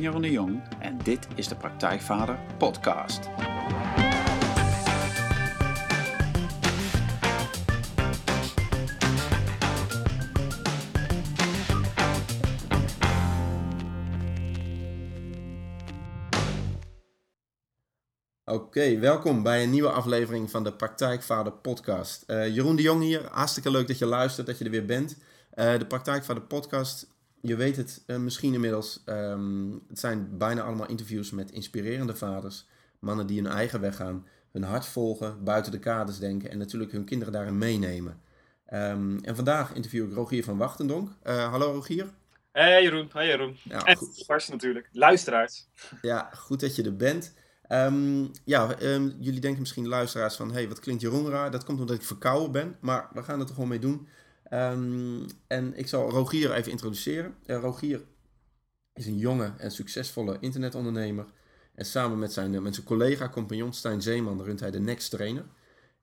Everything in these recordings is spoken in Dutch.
Jeroen de Jong en dit is de Praktijkvader Podcast. Oké, welkom bij een nieuwe aflevering van de Praktijkvader Podcast. Uh, Jeroen de Jong hier, hartstikke leuk dat je luistert, dat je er weer bent. Uh, de Praktijkvader Podcast, je weet het uh, misschien inmiddels, um, het zijn bijna allemaal interviews met inspirerende vaders. Mannen die hun eigen weg gaan, hun hart volgen, buiten de kaders denken en natuurlijk hun kinderen daarin meenemen. Um, en vandaag interview ik Rogier van Wachtendonk. hallo Rogier. Hey Jeroen, hey Jeroen. Ja, en natuurlijk, luisteraars. Ja, goed dat je er bent. Um, ja, um, jullie denken misschien luisteraars van, hey, wat klinkt Jeroen raar? Dat komt omdat ik verkouden ben, maar we gaan het er gewoon mee doen. Um, en ik zal Rogier even introduceren. Uh, Rogier is een jonge en succesvolle internetondernemer. En samen met zijn, met zijn collega, compagnon Stijn Zeeman, runt hij de Next Trainer.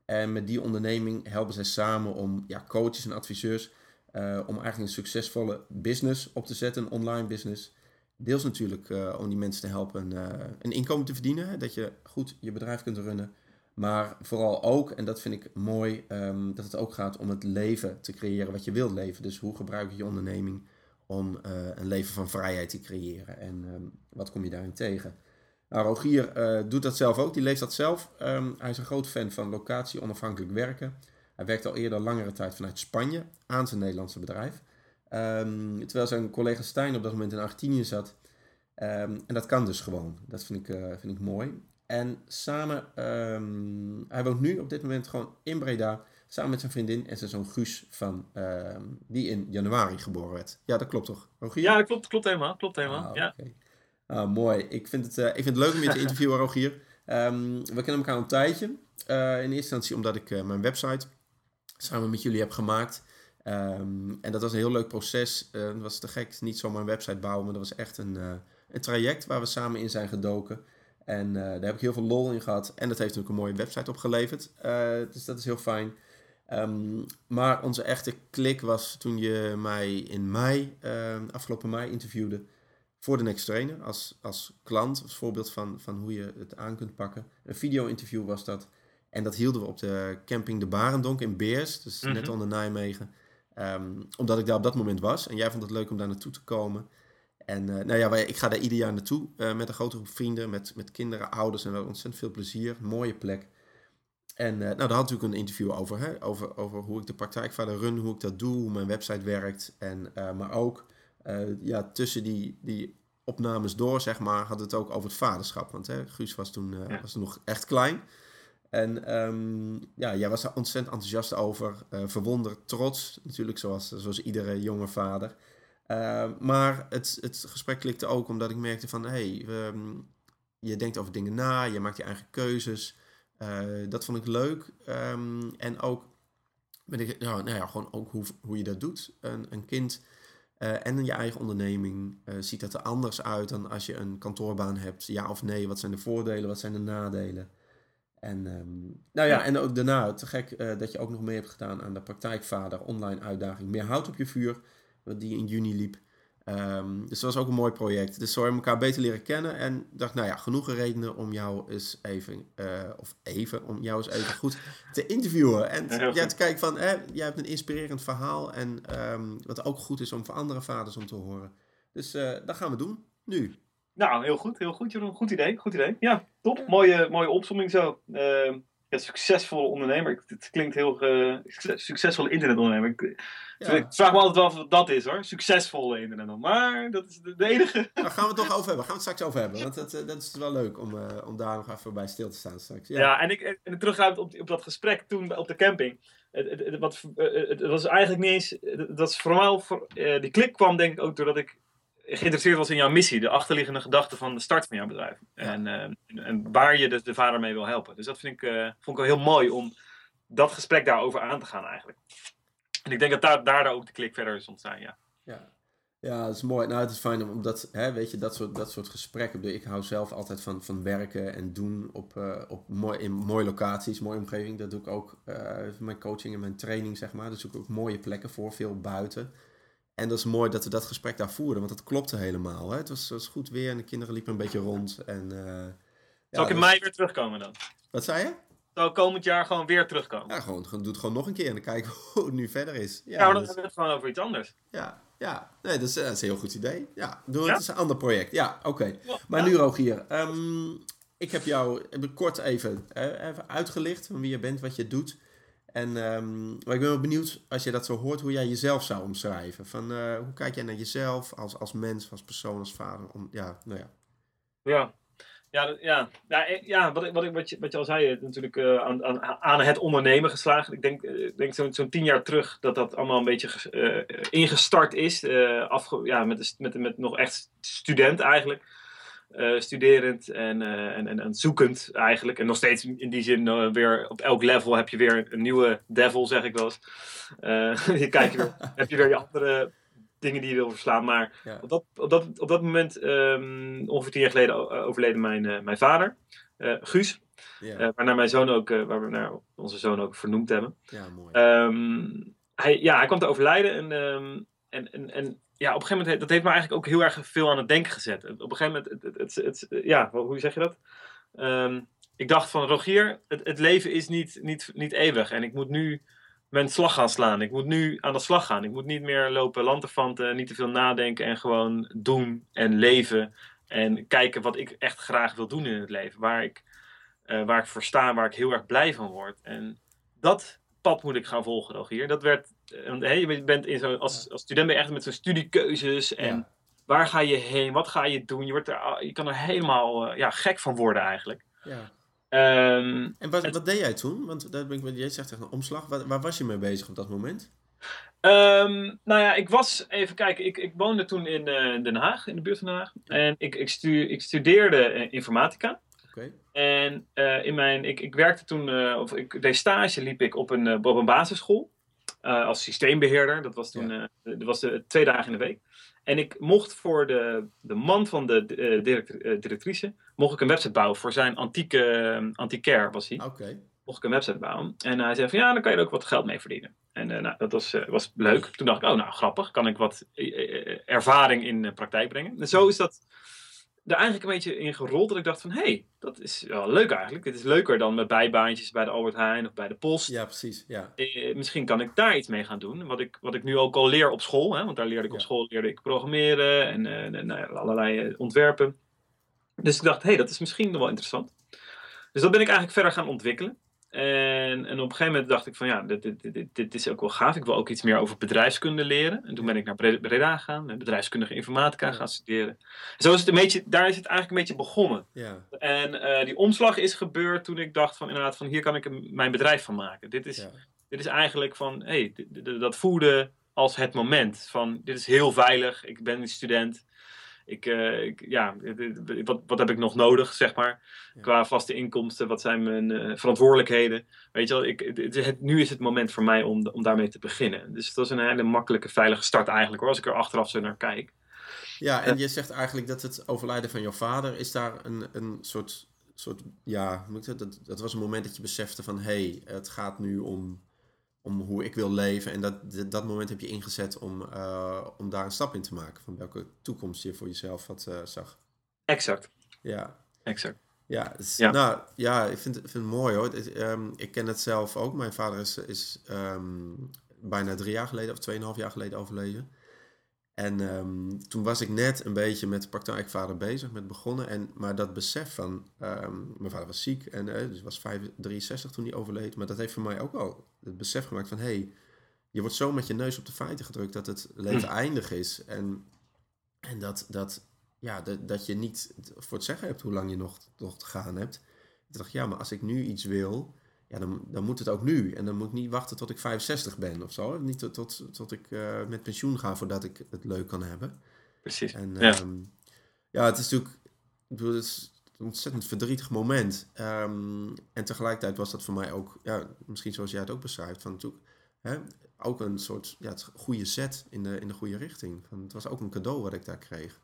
En met die onderneming helpen zij samen om ja, coaches en adviseurs uh, om eigenlijk een succesvolle business op te zetten, een online business. Deels natuurlijk om die mensen te helpen uh, een inkomen te verdienen, dat je goed je bedrijf kunt runnen. Maar vooral ook, en dat vind ik mooi, um, dat het ook gaat om het leven te creëren wat je wilt leven. Dus hoe gebruik je je onderneming om uh, een leven van vrijheid te creëren en um, wat kom je daarin tegen? Nou, Rogier doet dat zelf ook, die leest dat zelf. Um, hij is een groot fan van locatie onafhankelijk werken. Hij werkt al eerder langere tijd vanuit Spanje aan zijn Nederlandse bedrijf. Terwijl zijn collega Stijn op dat moment in Argentinië zat. En dat kan dus gewoon. Dat vind ik, uh, vind ik mooi. En samen, um, hij woont nu op dit moment gewoon in Breda. Samen met zijn vriendin en zijn zoon Guus, van, die in januari geboren werd. Ja, dat klopt toch? Rogier? Ja, dat klopt, klopt helemaal. Klopt helemaal. Ah, ja. Okay. Ah, mooi. Ik vind, het, uh, ik vind het leuk om je te interviewen, Rogier. we kennen elkaar een tijdje. Uh, in eerste instantie omdat ik mijn website samen met jullie heb gemaakt. Um, en dat was een heel leuk proces. Het was te gek, niet zomaar een website bouwen, maar dat was echt een, een traject waar we samen in zijn gedoken. En uh, daar heb ik heel veel lol in gehad. En dat heeft natuurlijk een mooie website opgeleverd. dus dat is heel fijn. Um, maar onze echte klik was toen je mij in mei, afgelopen mei, interviewde voor de Next Trainer als, als klant, als voorbeeld van, van hoe je het aan kunt pakken. Een video-interview was dat. En dat hielden we op de camping De Barendonk in Beers, dus mm -hmm. net onder Nijmegen. Um, omdat ik daar op dat moment was. En jij vond het leuk om daar naartoe te komen. En uh, nou ja, wij, ik ga daar ieder jaar naartoe uh, met een grote groep vrienden, met, met kinderen, ouders. En we hebben ontzettend veel plezier. Mooie plek. En uh, nou, daar had natuurlijk een interview over, hè? over. Over hoe ik de praktijkvader run, hoe ik dat doe, hoe mijn website werkt. En, maar ook ja, tussen die, die opnames door, zeg maar, had het ook over het vaderschap. Want hè, Guus was toen, ja. was nog echt klein. En um, ja, jij was daar ontzettend enthousiast over. Verwonderd, trots natuurlijk, zoals, zoals iedere jonge vader. Uh, maar het, het gesprek klikte ook omdat ik merkte van... Hey, um, je denkt over dingen na, je maakt je eigen keuzes. Uh, dat vond ik leuk. Um, en ook, ben ik, nou, nou ja, gewoon ook hoe, hoe je dat doet. Een, een kind uh, en je eigen onderneming, ziet dat er anders uit dan als je een kantoorbaan hebt. Ja of nee, wat zijn de voordelen, wat zijn de nadelen? En, um, nou ja, en ook daarna, te gek uh, dat je ook nog mee hebt gedaan aan de praktijkvader online uitdaging. Meer hout op je vuur, die in juni liep. Um, dus dat was ook een mooi project. Dus zo hebben we elkaar beter leren kennen. En dacht, nou ja, genoeg redenen om jou eens even, uh, of even, om jou eens even goed te interviewen. En ja, te kijken van, hè, jij hebt een inspirerend verhaal. En um, wat ook goed is om voor andere vaders om te horen. Dus uh, dat gaan we doen, nu. Nou, heel goed, heel goed, Jeroen. Goed idee, goed idee. Ja, top. Mooie, mooie opzomming zo. Uh, ja, succesvolle ondernemer. Het klinkt heel uh, succesvolle internetondernemer. Ik, ja. ik, vraag me altijd wel of dat is hoor. Succesvolle internetondernemer. Maar dat is de, de enige. Daar gaan we het toch over hebben. Gaan we het straks over hebben. Want dat, eh, dat is wel leuk om, uh, om daar nog even bij stil te staan straks. Ja, ja en ik en op, op dat gesprek toen op de camping. Het, het, het, wat, het, was eigenlijk niet eens. Dat is vooral. Voor, die klik kwam denk ik ook doordat ik geïnteresseerd was in jouw missie, de achterliggende gedachte van de start van jouw bedrijf. En, uh, en waar je de, de, vader mee wil helpen. Dus dat vind ik, uh, vond ik wel heel mooi om dat gesprek daarover aan te gaan eigenlijk. En ik denk dat daar, daar ook de klik verder is ontstaan, ja. Ja. Ja, dat is mooi. Nou, het is fijn omdat, hè, weet je, dat soort, dat soort gesprekken. Ik hou zelf altijd van, van werken en doen op, uh, op mooi, in mooie locaties, mooie omgeving. Dat doe ik ook mijn coaching en mijn training, zeg maar. Dus zoek ik ook mooie plekken voor, veel buiten. En dat is mooi dat we dat gesprek daar voerden, want dat klopte helemaal. Hè? Het was, was goed weer en de kinderen liepen een beetje rond. En, uh, Zal ik in mei weer terugkomen dan? Wat zei je? Zal komend jaar gewoon weer terugkomen? Ja, gewoon, doe het gewoon nog een keer en dan kijken hoe het nu verder is. Ja, maar dan hebben we het gewoon over iets anders. Ja, ja. Nee, dat is, dat is een heel goed idee. Ja, doe het is een ander project. Ja, oké. Maar nu Rogier, um, ik heb jou kort even, even uitgelicht van wie je bent, wat je doet. En um, maar ik ben wel benieuwd, als je dat zo hoort, hoe jij jezelf zou omschrijven. Van, uh, hoe kijk jij naar jezelf als, als mens, als persoon, als vader? Om, ja, nou ja. Ja, ja, ja, ja, ja wat, wat, wat, je, wat je al zei, natuurlijk uh, aan, aan, aan, het ondernemen geslagen. Ik denk, denk zo'n zo tien jaar terug dat dat allemaal een beetje ingestart is. afge, ja, met, met, met nog echt student eigenlijk. Studerend en, en, en, en, zoekend eigenlijk. En nog steeds in die zin weer op elk level heb je weer een nieuwe devil, zeg ik wel eens. je kijkt weer, heb je weer je andere dingen die je wil verslaan. Maar op, dat, op, dat, op dat moment, um, ongeveer tien jaar geleden, overleden mijn, uh, mijn vader, uh, Guus. Ja. Uh, waarnaar mijn zoon ook, waar we naar onze zoon ook vernoemd hebben. Ja, mooi. Um, hij, ja, hij kwam te overlijden en, um, en, en, en ja, op een gegeven moment, dat heeft me eigenlijk ook heel erg veel aan het denken gezet. Op een gegeven moment, het, het, ja, hoe zeg je dat? ik dacht van, Rogier, het, het leven is niet, niet, niet eeuwig en ik moet nu mijn slag gaan slaan. Ik moet nu aan de slag gaan. Ik moet niet meer lopen lanterfanten, niet te veel nadenken en gewoon doen en leven. En kijken wat ik echt graag wil doen in het leven. Waar ik, uh, waar ik voor sta, waar ik heel erg blij van word. En dat pad moet ik gaan volgen, Rogier. Dat werd, uh, hey, je bent in zo, als, als student ben je echt met zo'n studiekeuzes en ja. waar ga je heen, wat ga je doen. Je, wordt er, je kan er helemaal uh, ja, gek van worden eigenlijk. Ja. Um, en wat, wat deed jij toen? Want dat ben ik, jij zegt echt een omslag. Waar, waar, was je mee bezig op dat moment? Um, nou ja, ik was, even kijken, ik, ik woonde toen in uh, Den Haag, in de buurt van Den Haag. En ik, ik, stu, ik studeerde uh, informatica. Okay. En uh, in mijn, ik, ik werkte toen, of ik deed stage, liep ik op een, op een basisschool. Als systeembeheerder. Dat was toen, ja. dat was de, twee dagen in de week. En ik mocht voor de, de man van de direct, uh, directrice, mocht ik een website bouwen voor zijn antieke, uh, antiquair was hij. Okay. Mocht ik een website bouwen. En hij zei van ja, dan kan je er ook wat geld mee verdienen. En nou, dat was, was leuk. Toen dacht ik, oh nou grappig, kan ik wat ervaring in praktijk brengen. En zo is dat er eigenlijk een beetje in gerold dat ik dacht van hé, hey, dat is wel leuk eigenlijk. Dit is leuker dan met bijbaantjes bij de Albert Heijn of bij de Post. Ja, precies. Ja. Eh, misschien kan ik daar iets mee gaan doen. Wat ik, wat ik nu ook al leer op school, hè, want daar leerde ik op school leerde ik programmeren en, uh, en uh, allerlei ontwerpen. Dus ik dacht, hé, hey, dat is misschien nog wel interessant. Dus dat ben ik eigenlijk verder gaan ontwikkelen. En, en op een gegeven moment dacht ik van ja, dit, dit, dit, dit, is ook wel gaaf. Ik wil ook iets meer over bedrijfskunde leren. En toen ben ik naar Breda gegaan, bedrijfskundige informatica gaan studeren. Zo is het een beetje, daar is het eigenlijk een beetje begonnen. Ja. En uh, die omslag is gebeurd toen ik dacht van inderdaad van hier kan ik een, mijn bedrijf van maken. Dit is, Ja. dit is eigenlijk van, hé, hey, dat voelde als het moment van dit is heel veilig, ik ben een student. Ik, uh, ik, ja, wat, wat heb ik nog nodig, zeg maar, Ja. qua vaste inkomsten? Wat zijn mijn eh, verantwoordelijkheden? Weet je wel, ik, het, het- nu is het moment voor mij om, om daarmee te beginnen. Dus dat is een hele makkelijke, veilige start eigenlijk, hoor, als ik er achteraf zo naar kijk. Ja, en je zegt eigenlijk dat het overlijden van jouw vader, is daar een, een soort, soort ja, dat, dat was een moment dat je besefte van, hé, hey, het gaat nu om, om hoe ik wil leven. En dat, dat, moment heb je ingezet om, uh, om daar een stap in te maken, van welke toekomst je voor jezelf had, uh, zag. Exact, Ja, exact. ja, nou ja, ik vind, het- vind het mooi hoor. Het ehm, ik ken het zelf ook. Mijn vader is, is ehm, bijna drie jaar geleden of tweeënhalf jaar geleden overleden. En ehm, toen was ik net een beetje met praktijkvader bezig, met begonnen. En, maar dat besef van, ehm, mijn vader was ziek en eh, dus was 5 63 toen hij overleed. Maar dat heeft voor mij ook wel het besef gemaakt van, hé, hey, je wordt zo met je neus op de feiten gedrukt dat het leven eindig is. En, en dat, dat, ja, dat, dat je niet voor het zeggen hebt hoe lang je nog, nog te gaan hebt. Ik dacht, ja, maar als ik nu iets wil, ja, dan, dan moet het ook nu. En dan moet ik niet wachten tot ik 65 ben of zo. Niet tot, tot, tot ik eh, met pensioen ga voordat ik het leuk kan hebben. Precies. En Ja. ja het is natuurlijk ik bedoel, het is een ontzettend verdrietig moment. Ehm, en tegelijkertijd was dat voor mij ook, ja, misschien zoals jij het ook beschrijft, van natuurlijk, hè, ook een soort ja, het goede zet in de, in de goede richting. Van, het was ook een cadeau wat ik daar kreeg.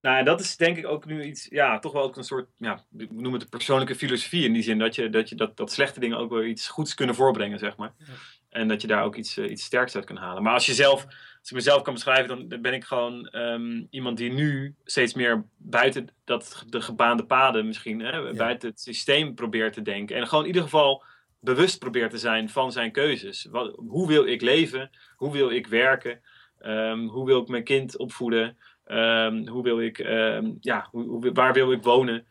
Nou, en dat is denk ik ook nu iets, ja, toch wel ook een soort, ja, we noemen het de persoonlijke filosofie in die zin dat je dat, je dat, dat slechte dingen ook wel iets goeds kunnen voorbrengen, zeg maar. Ja. En dat je daar ook iets, iets sterks uit kan halen. Maar als je zelf, als ik mezelf kan beschrijven, dan ben ik gewoon ehm, iemand die nu steeds meer buiten dat, de gebaande paden misschien, hè, buiten het systeem probeert te denken. En gewoon in ieder geval bewust probeert te zijn van zijn keuzes. Wat, hoe wil ik leven? Hoe wil ik werken? Ehm, hoe wil ik mijn kind opvoeden? Ehm, hoe wil ik, um, ja, hoe, waar wil ik wonen?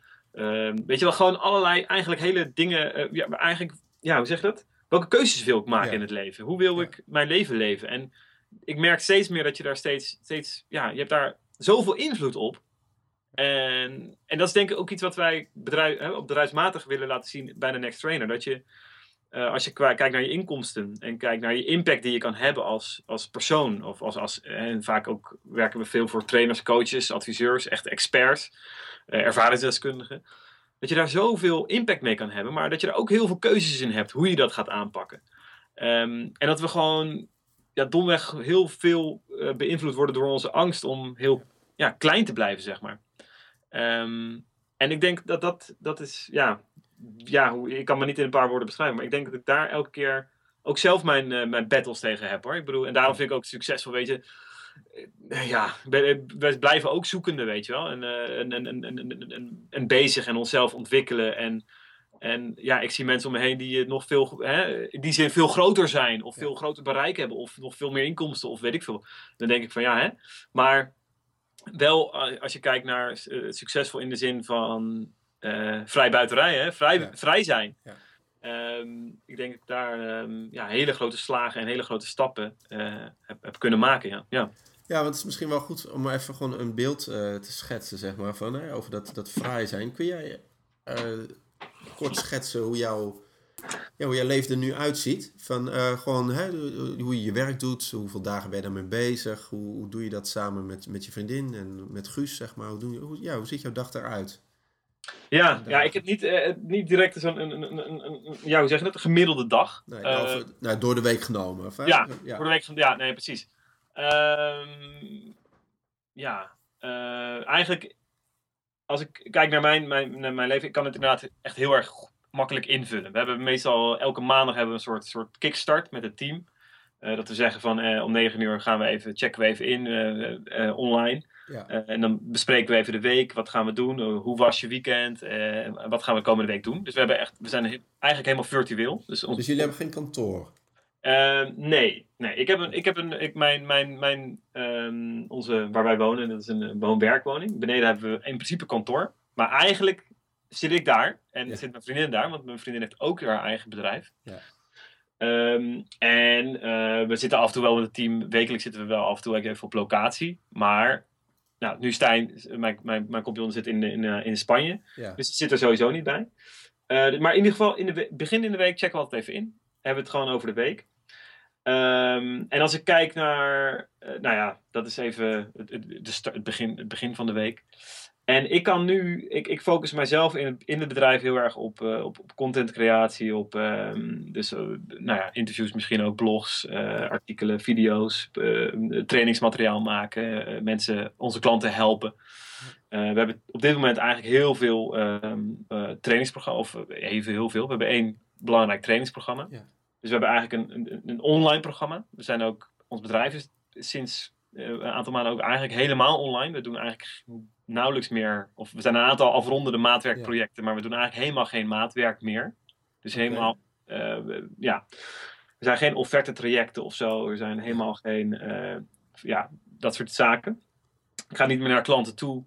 weet je wel, gewoon allerlei eigenlijk hele dingen. Uh, ja, eigenlijk, ja, hoe zeg je dat? Welke keuzes wil ik maken in het leven? Hoe wil ik mijn leven leven? En ik merk steeds meer dat je daar steeds, steeds, ja, je hebt daar zoveel invloed op. En, en dat is denk ik ook iets wat wij bedrijf, hè, op bedrijfsmatig willen laten zien bij de Next Trainer. Dat je, uh, als je kijkt naar je inkomsten en kijkt naar je impact die je kan hebben als, als persoon. Of als, als, en vaak ook werken we veel voor trainers, coaches, adviseurs, echt experts, uh, ervaringsdeskundigen. Dat je daar zoveel impact mee kan hebben, maar dat je er ook heel veel keuzes in hebt hoe je dat gaat aanpakken. Um, en dat we gewoon ja, domweg heel veel beïnvloed worden door onze angst om heel ja, klein te blijven, zeg maar. Um, en ik denk dat dat, dat is, ja, ja, ik kan me niet in een paar woorden beschrijven, maar ik denk dat ik daar elke keer ook zelf mijn, uh, mijn battles tegen heb hoor. Ik bedoel, en daarom vind ik ook succesvol, weet je. Uh, ja, we blijven ook zoekende, weet je wel. En, uh, en, en, en, en, bezig en onszelf ontwikkelen. En, en ja, ik zie mensen om me heen die nog veel, hè, die zin veel groter zijn, of veel groter bereik hebben, of nog veel meer inkomsten, of weet ik veel. Dan denk ik van ja, hè. Maar wel, als je kijkt naar succesvol in de zin van vrij buitenrij, hè? Vrij, vrij zijn. Ja. Um, ik denk dat ik daar um, ja, hele grote slagen en hele grote stappen uh, heb, heb, kunnen maken. Ja. Ja. ja, want het is misschien wel goed om even gewoon een beeld uh, te schetsen, zeg maar, van, hè, over dat, dat vrij zijn. Kun jij kort schetsen hoe jouw, ja, hoe jouw leven er nu uitziet? Van gewoon hè, hoe je je werk doet, hoeveel dagen ben je daarmee bezig? Hoe, hoe doe je dat samen met, met je vriendin en met Guus, zeg maar? Hoe, doe je, hoe, ja, hoe ziet jouw dag eruit? Ja, ja, ik heb niet, uh, niet direct zo'n een, een, een, een, ja, hoe zeg je dat, een gemiddelde dag. Nee, nou, uh, nou, door de week genomen. Of, ja, ja, door de week ja, nee, precies. Um, ja, uh, eigenlijk, als ik kijk naar mijn, mijn, naar mijn leven, ik kan het inderdaad echt heel erg makkelijk invullen. We hebben meestal, elke maandag hebben we een soort, soort kickstart met het team. dat we zeggen van om negen uur gaan we even, checken we even in online. Ja. Uh, en dan bespreken we even de week. Wat gaan we doen? Uh, hoe was je weekend? Uh, wat gaan we de komende week doen? Dus we, hebben echt, we zijn eigenlijk helemaal virtueel. Dus, ons... dus jullie hebben geen kantoor? nee, nee. Ik heb een, ik heb een, ik, mijn, mijn, mijn, um, onze, waar wij wonen, dat is een woon-werkwoning. Beneden hebben we in principe kantoor. Maar eigenlijk zit ik daar en ja. zit mijn vriendin daar, want mijn vriendin heeft ook haar eigen bedrijf. Ja. Um, en we zitten af en toe wel met het team, wekelijks zitten we wel af en toe even op locatie. Maar nou, nu Stijn, mijn, mijn, mijn compagnon zit in, in, in Spanje. Dus die zit er sowieso niet bij. Uh, maar in ieder geval, in de begin in de week checken we altijd even in. Hebben we het gewoon over de week. Um, en als ik kijk naar, uh, nou ja, dat is even het, het, het, begin, het begin van de week. En ik kan nu, ik, ik focus mijzelf in het, in het bedrijf heel erg op, uh, op, op contentcreatie, op um, dus, uh, nou ja, interviews, misschien ook blogs, uh, artikelen, video's, trainingsmateriaal maken, mensen, onze klanten helpen. we hebben op dit moment eigenlijk heel veel um, trainingsprogramma's, of even heel veel. We hebben één belangrijk trainingsprogramma. Ja. Dus we hebben eigenlijk een, een, een online programma. We zijn ook, ons bedrijf is sinds een aantal maanden ook eigenlijk helemaal online. We doen eigenlijk nauwelijks meer, of we zijn een aantal afrondende maatwerkprojecten, maar we doen eigenlijk helemaal geen maatwerk meer. Dus helemaal, uh, ja, er zijn geen offerte trajecten of zo, er zijn helemaal geen, uh, ja, dat soort zaken. Ik ga niet meer naar klanten toe,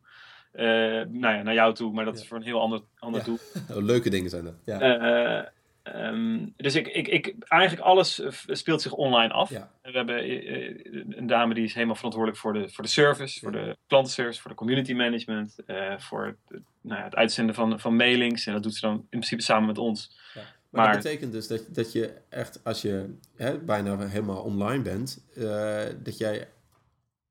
uh, nou ja, naar jou toe, maar dat is voor een heel ander, ander doel. Leuke dingen zijn dat. Ja. Um, dus ik, ik, ik, eigenlijk alles eh, speelt zich online af. Ja. We hebben eh, eh, een dame die is helemaal verantwoordelijk voor de, voor de service, voor de klantenservice, voor de community management, uh, voor het, nou ja, het uitzenden van, van mailings. En dat doet ze dan in principe samen met ons. Maar, maar, dat betekent dus dat, dat je echt, als je hè, bijna helemaal online bent, uh, dat jij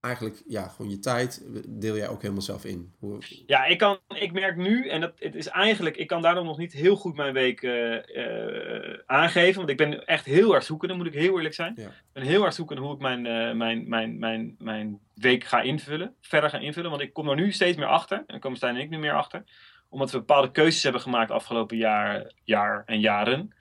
eigenlijk, ja, gewoon je tijd deel jij ook helemaal zelf in. Hoe... Ja, ik, kan, ik merk nu, en dat, het is eigenlijk, ik kan daarom nog niet heel goed mijn week uh, uh, aangeven, want ik ben echt heel erg zoekende, moet ik heel eerlijk zijn. Ja. Ik ben heel erg zoekende hoe ik mijn, uh, mijn, mijn, mijn, mijn week ga invullen, verder ga invullen, want ik kom er nu steeds meer achter, en komen Stijn en ik nu meer achter, omdat we bepaalde keuzes hebben gemaakt afgelopen jaar, jaar en jaren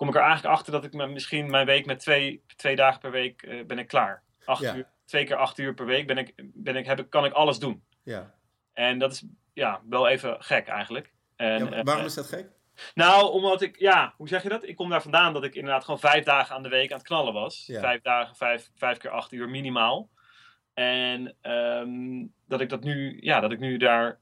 kom ik er eigenlijk achter dat ik me misschien mijn week met twee, twee dagen per week eh, ben ik klaar. Acht Ja. uur, twee keer acht uur per week ben ik, ben ik, heb ik, kan ik alles doen. Ja. En dat is ja, wel even gek eigenlijk. En, Ja, eh, waarom is dat gek? nou, omdat ik, ja, hoe zeg je dat? Ik kom daar vandaan dat ik inderdaad gewoon vijf dagen aan de week aan het knallen was. Ja. Vijf dagen, vijf, vijf keer acht uur minimaal. En ehm, dat ik dat nu, ja, dat ik nu daar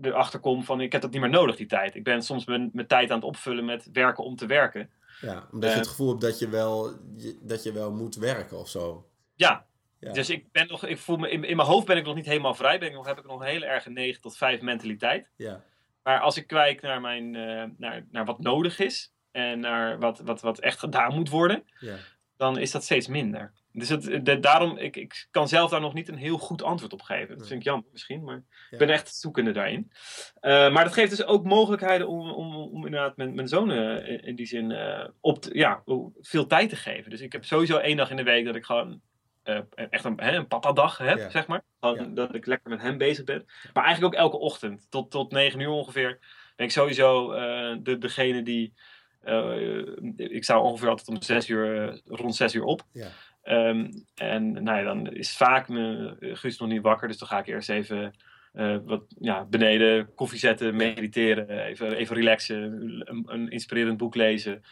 erachter kom van, ik heb dat niet meer nodig die tijd. Ik ben soms mijn, mijn tijd aan het opvullen met werken om te werken. Ja, omdat je Eh. het gevoel hebt dat je wel, dat je wel moet werken of zo. Ja, Ja. dus ik ben nog, ik voel me, in, in mijn hoofd ben ik nog niet helemaal vrij. Ben ik nog, heb ik nog een hele erge 9 tot 5 mentaliteit. Ja. Maar als ik kijk naar, mijn, eh, naar, naar wat nodig is en naar wat, wat, wat echt gedaan moet worden, Ja. dan is dat steeds minder. Dus het, de- daarom, ik, ik kan zelf daar nog niet een heel goed antwoord op geven. Dat vind ik jammer misschien, maar ik ben echt zoekende daarin. Eh, maar dat geeft dus ook mogelijkheden om, om, om inderdaad mijn, mijn zonen in, in die zin eh, op te- ja, veel tijd te geven. Dus ik heb sowieso één dag in de week dat ik gewoon eh, echt een, hè, een papadag heb, Ja. zeg maar. Dat ik lekker met hem bezig ben. Maar eigenlijk ook elke ochtend, tot, tot negen uur ongeveer, ben ik sowieso eh, de, degene die... eh, ik sta ongeveer altijd om zes uur, eh, rond zes uur op. Ja. Ehm, en nou ja, dan is vaak me, Guus nog niet wakker, dus dan ga ik eerst even eh, wat, ja, beneden koffie zetten, mediteren, even, even relaxen, een, een inspirerend boek lezen.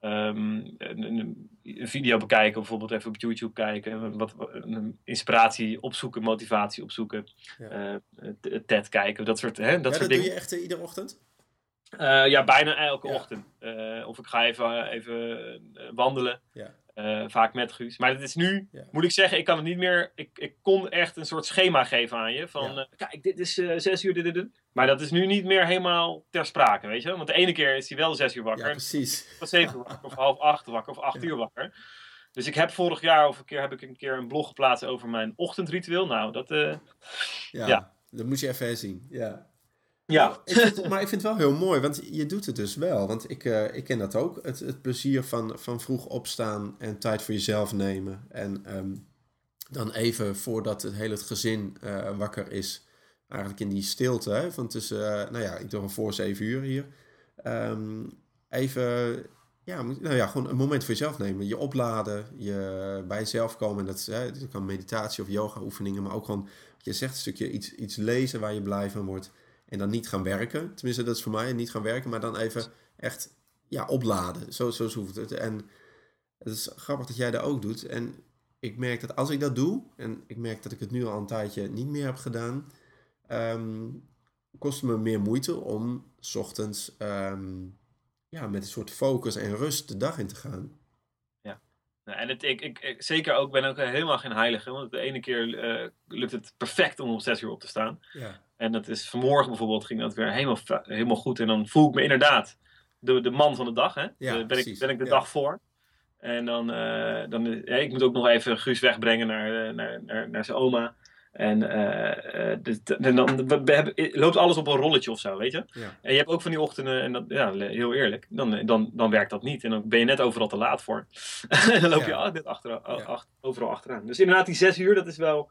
Ehm, een, video bekijken, bijvoorbeeld even op YouTube kijken, wat, een inspiratie opzoeken, motivatie opzoeken, Ja. eh, t- TED kijken, dat soort, hè, dat ja, soort dat dingen. doe je echt eh, iedere ochtend? Eh, ja, bijna elke Ja. ochtend. Eh, of ik ga even, even eh, wandelen. Ja. Eh, vaak met Guus. Maar het is nu, Ja. moet ik zeggen, ik kan het niet meer. Ik, ik kon echt een soort schema geven aan je. Van Ja. eh, kijk, dit is eh, zes uur, dit, dit, dit. Maar dat is nu niet meer helemaal ter sprake, weet je? Want de ene keer is hij wel zes uur wakker. Ja, precies. of zeven uur wakker, of half acht wakker, of acht uur wakker. Dus ik heb vorig jaar of een keer heb ik een keer een blog geplaatst over mijn ochtendritueel. Nou, dat. Ja. Ja. Dat moet je even zien. Ja. Ja. Ik maar ik vind het wel heel mooi, want je doet het dus wel. Want ik, eh, ik ken dat ook. Het, het plezier van, van vroeg opstaan en tijd voor jezelf nemen. En ehm, dan even voordat het hele gezin eh, wakker is, eigenlijk in die stilte hè, van tussen, eh, nou ja, ik doe een voor zeven uur hier. Ehm, even, ja, nou ja, gewoon een moment voor jezelf nemen. Je opladen, je bij jezelf komen. En dat, hè, dat kan meditatie of yoga oefeningen, maar ook gewoon, je zegt, een stukje iets, iets lezen waar je blij van wordt. En dan niet gaan werken. Tenminste, dat is voor mij niet gaan werken, maar dan even echt ja, opladen. Zo, zo hoeft het. En het is grappig dat jij dat ook doet. En ik merk dat als ik dat doe, en ik merk dat ik het nu al een tijdje niet meer heb gedaan, ehm, kost het me meer moeite om 's ochtends ehm, ja, met een soort focus en rust de dag in te gaan. Nou, en het, ik, ik, ik- zeker ook, ben ook helemaal geen heilige. Want de ene keer eh, lukt het perfect om om zes uur op te staan. Ja, En dat is vanmorgen bijvoorbeeld ging dat weer helemaal, helemaal goed. En dan voel ik me inderdaad de, de man van de dag. Hè? Ja, Eh, ben, ik, ben ik de Ja. dag voor. En dan, eh, dan ja, ik moet ook nog even Guus wegbrengen naar, eh, naar, naar, naar zijn oma. En, eh, eh, dus, en dan we- we hebben- loopt alles op een rolletje of zo, weet je. ja, En je hebt ook van die ochtenden, en dat, ja, heel eerlijk, dan, dan, dan werkt dat niet. En dan ben je net overal te laat voor. en dan loop je Ja. altijd achter, overal achteraan. Dus inderdaad, die zes uur, dat is wel,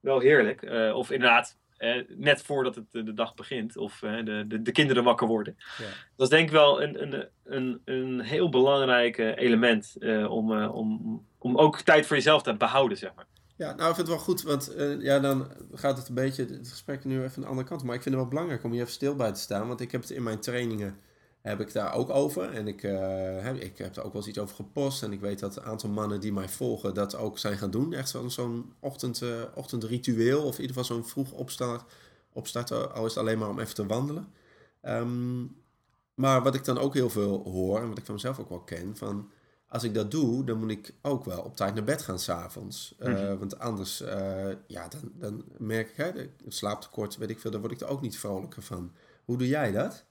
wel heerlijk. Eh, of inderdaad, eh, net voordat het, eh, de dag begint, of eh, de, de, de kinderen wakker worden. ja. Dat is denk ik wel een, een, een, een heel belangrijk element eh, om, eh, om, om ook tijd voor jezelf te behouden, zeg maar. Ja, nou, ik vind het wel goed, want eh, ja, dan gaat het een beetje, het gesprek nu even een andere kant. Maar ik vind het wel belangrijk om hier even stil bij te staan, want ik heb het in mijn trainingen, heb ik daar ook over. En ik, eh, heb, ik heb er ook wel eens iets over gepost. En ik weet dat een aantal mannen die mij volgen dat ook zijn gaan doen. Echt zo'n zo'n ochtend, eh, ochtendritueel, of in ieder geval zo'n vroeg opstart, opstarten, al is het alleen maar om even te wandelen. Ehm, maar wat ik dan ook heel veel hoor, en wat ik van mezelf ook wel ken, van als ik dat doe, dan moet ik ook wel op tijd naar bed gaan s'avonds. Eh Mhm. Want anders, ja, dan, dan merk ik, hè, slaaptekort, weet ik veel, daar word ik er ook niet vrolijker van. Hoe doe jij dat?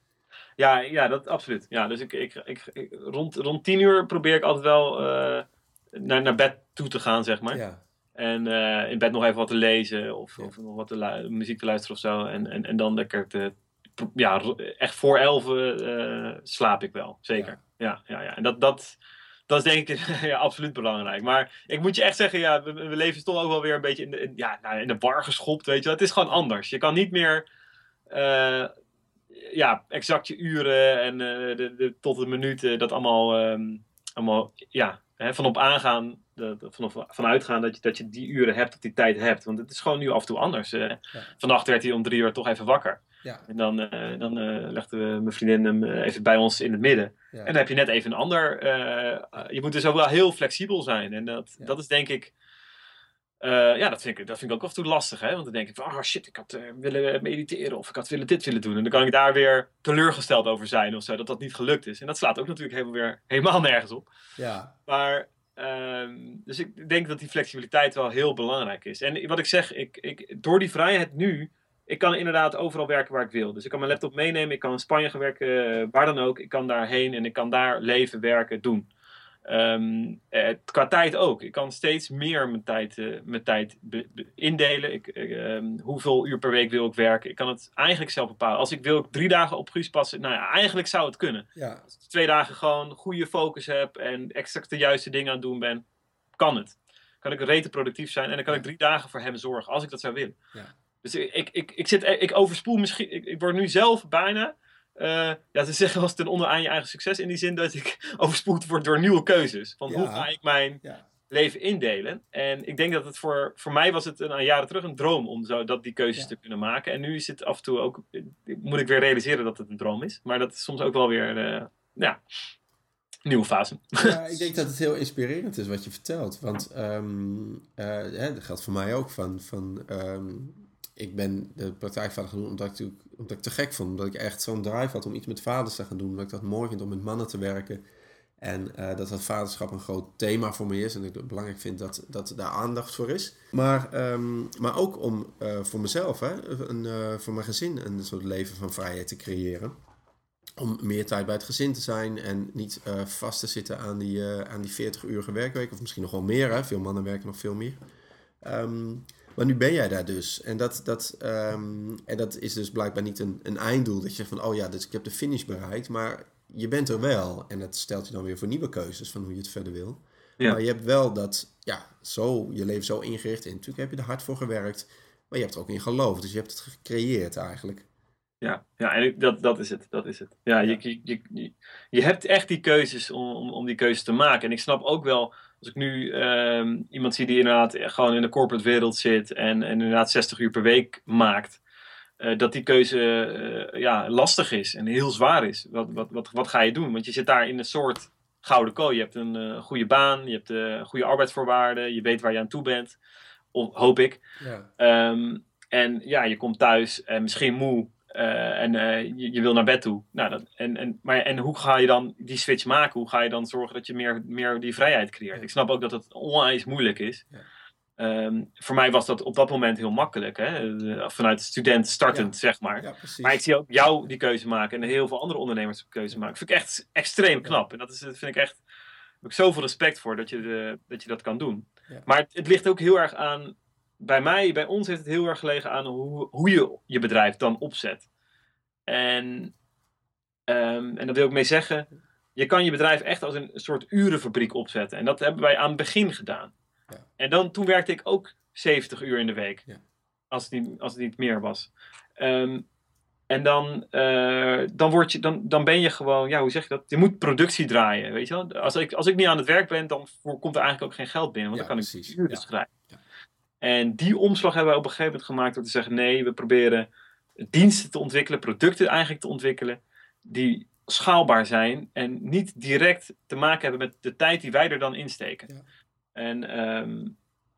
Ja, ja, dat absoluut. Ja, dus ik, ik, ik, ik- rond, rond tien uur probeer ik altijd wel eh, naar, naar bed toe te gaan, zeg maar. Ja, En eh, in bed nog even wat te lezen of, Ja. of nog wat te muziek te luisteren of zo. En, en, en dan lekker te, ja, echt voor elf eh, slaap ik wel, zeker. Ja, ja, ja. En dat, dat, dat is denk ik ja, absoluut belangrijk. Maar ik moet je echt zeggen, ja, we, we leven toch ook wel weer een beetje in de, in- ja, nou, in de war geschopt, weet je. Het is gewoon anders. Je kan niet meer... ja, exact je uren en uh, de, de, tot de minuten, dat allemaal, um, allemaal ja, hè, van op aangaan, de, vanaf, vanuitgaan dat je, dat je die uren hebt, dat die tijd hebt. Want het is gewoon nu af en toe anders. Uh, ja. Vannacht werd hij om drie uur toch even wakker. Ja. En dan, uh, dan uh, legde mijn vriendin hem even bij ons in het midden. Ja. En dan heb je net even een ander. je moet dus ook wel heel flexibel zijn. En dat, dat is denk ik. Ja, dat vind, ik, dat vind ik ook af en toe lastig. Hè? Want dan denk ik van, oh shit, ik had willen mediteren. Of ik had willen dit willen doen. En dan kan ik daar weer teleurgesteld over zijn of zo. Dat dat niet gelukt is. En dat slaat ook natuurlijk helemaal, weer, helemaal nergens op. Ja. Maar Um, dus ik denk dat die flexibiliteit wel heel belangrijk is. En wat ik zeg, ik, ik, door die vrijheid nu, ik kan inderdaad overal werken waar ik wil. Dus ik kan mijn laptop meenemen, ik kan in Spanje gaan werken, eh, waar dan ook. Ik kan daarheen en ik kan daar leven, werken, doen. Um, eh, qua tijd ook. Ik kan steeds meer mijn tijd, uh, mijn tijd indelen. Ik, uh, hoeveel uur per week wil ik werken? Ik kan het eigenlijk zelf bepalen. Als ik wil drie dagen op Guus passen, nou ja, eigenlijk zou het kunnen. Ja. Als ik twee dagen gewoon goede focus heb en exact de juiste dingen aan het doen ben, kan het. Kan ik rete productief zijn en dan kan ik drie dagen voor hem zorgen, als ik dat zou willen. Ja. Dus ik, ik, ik, zit, ik overspoel misschien, ik, ik word nu zelf bijna uh, ja, te zeggen was ten onder aan je eigen succes. In die zin dat ik overspoeld word door nieuwe keuzes. Van hoe ga ik mijn ja. leven indelen? En ik denk dat het voor, voor mij was het een jaren terug een droom om zo, dat die keuzes ja. te kunnen maken. En nu is het af en toe ook, moet ik weer realiseren dat het een droom is. Maar dat is soms ook wel weer, uh, ja, nieuwe fase. Ja, ik denk dat het heel inspirerend is wat je vertelt. Want um, uh, hè, dat geldt voor mij ook van... van um, ik ben de praktijkvader gaan doen omdat ik, natuurlijk, omdat ik te gek vond. Omdat ik echt zo'n drive had om iets met vaders te gaan doen. Omdat ik dat mooi vind om met mannen te werken. En uh, dat dat vaderschap een groot thema voor me is. En ik het belangrijk vind dat, dat daar aandacht voor is. Maar, um, maar ook om uh, voor mezelf, hè, een, uh, voor mijn gezin, een soort leven van vrijheid te creëren. Om meer tijd bij het gezin te zijn en niet vast te zitten aan die, aan die 40 uur werkweek. Of misschien nog wel meer. Hè. Veel mannen werken nog veel meer. Um, maar nu ben jij daar dus. En dat, dat, um, en dat is dus blijkbaar niet een, een einddoel. Dat je zegt van, oh ja, dus ik heb de finish bereikt. Maar je bent er wel. En dat stelt je dan weer voor nieuwe keuzes van hoe je het verder wil. Ja. Maar je hebt wel dat, ja, zo, je leven zo ingericht. En natuurlijk heb je er hard voor gewerkt. Maar je hebt er ook in geloofd. Dus je hebt het gecreëerd eigenlijk. Ja, ja en dat, dat is het. Dat is het. Ja, ja. Je, je, je, je hebt echt die keuzes om, om, om die keuzes te maken. En ik snap ook wel als ik nu um, iemand zie die inderdaad gewoon in de corporate wereld zit en, en inderdaad 60 uur per week maakt, uh, dat die keuze uh, ja, lastig is en heel zwaar is. Wat, wat, wat, wat ga je doen? Want je zit daar in een soort gouden kooi. Je hebt een uh, goede baan, je hebt goede arbeidsvoorwaarden, je weet waar je aan toe bent, hoop ik. Ja. Um, en ja, je komt thuis en misschien moe, uh, en uh, je, je, wil naar bed toe. Nou, dat, en, en, maar, en hoe ga je dan die switch maken? Hoe ga je dan zorgen dat je meer, meer die vrijheid creëert? Ik snap ook dat het onwijs moeilijk is. Ja. Um, voor mij was dat op dat moment heel makkelijk. Hè? Vanuit student startend, ja. zeg maar. Maar ik zie ook jou die keuze maken en heel veel andere ondernemers die keuze maken. Dat vind ik echt extreem knap. En dat, is, dat vind ik echt. Daar heb ik zoveel respect voor dat je, de, dat, je dat kan doen. Maar het, het ligt ook heel erg aan bij mij, bij ons heeft het heel erg gelegen aan hoe, hoe je je bedrijf dan opzet. En, um, en daar wil ik mee zeggen, je kan je bedrijf echt als een soort urenfabriek opzetten. En dat hebben wij aan het begin gedaan. Ja. En dan, toen werkte ik ook 70 uur in de week. Ja. Als, het niet, als het niet meer was. Um, en dan, uh, dan, word je, dan, dan ben je gewoon, ja, hoe zeg je dat? Je moet productie draaien, weet je wel? Als ik, als ik niet aan het werk ben, dan komt er eigenlijk ook geen geld binnen. Want ja, dan kan precies. ik uren schrijven. En die omslag hebben we op een gegeven moment gemaakt door te zeggen: nee, we proberen diensten te ontwikkelen, producten eigenlijk te ontwikkelen, die schaalbaar zijn en niet direct te maken hebben met de tijd die wij er dan insteken. Ja. En um,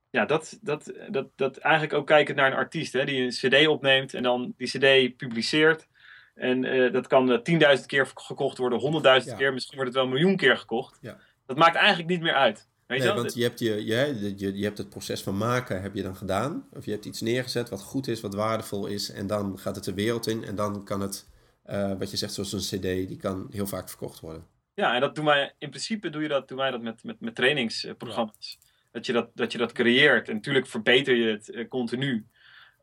ja, dat, dat, dat, dat eigenlijk ook kijkend naar een artiest hè, die een CD opneemt en dan die CD publiceert. En uh, dat kan uh, 10.000 keer gekocht worden, 100.000 Ja. keer, misschien wordt het wel een miljoen keer gekocht. Ja. Dat maakt eigenlijk niet meer uit. Weet je Nee, want je hebt, je, je, je, je hebt het proces van maken heb je dan gedaan. Of je hebt iets neergezet wat goed is, wat waardevol is. En dan gaat het de wereld in. En dan kan het, uh, wat je zegt, zoals een cd, die kan heel vaak verkocht worden. Ja, en dat doen wij, in principe doe je dat, doen wij dat met, met, met trainingsprogramma's. Ja. Dat, je dat, dat je dat creëert. En natuurlijk verbeter je het uh, continu.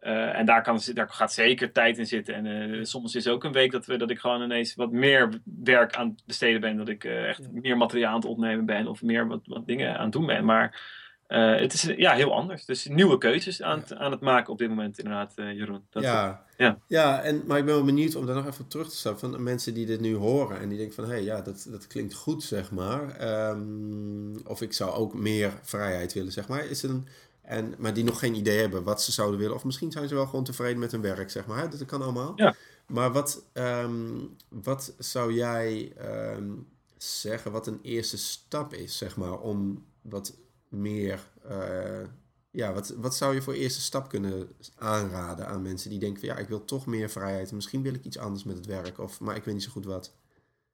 Uh, en daar, kan, daar gaat zeker tijd in zitten. En uh, soms is ook een week dat, we, dat ik gewoon ineens wat meer werk aan het besteden ben. Dat ik uh, echt meer materiaal aan het opnemen ben. Of meer wat, wat dingen aan het doen ben. Maar eh, het is ja, heel anders. Dus nieuwe keuzes aan, het, aan het maken op dit moment, inderdaad, Jeroen. Dat, ja. ja. Ja, en, maar ik ben wel benieuwd om daar nog even terug te stappen van mensen die dit nu horen en die denken van hé, hey, ja, dat, dat klinkt goed, zeg maar. Ehm, of ik zou ook meer vrijheid willen, zeg maar. Is het een, en, maar die nog geen idee hebben wat ze zouden willen. Of misschien zijn ze wel gewoon tevreden met hun werk, zeg maar. Dat kan allemaal. Ja. Maar wat, ehm, wat zou jij ehm, zeggen wat een eerste stap is, zeg maar, om wat meer. Uh, ja, wat, wat zou je voor eerste stap kunnen aanraden aan mensen die denken van ja, ik wil toch meer vrijheid. Misschien wil ik iets anders met het werk, of, maar ik weet niet zo goed wat.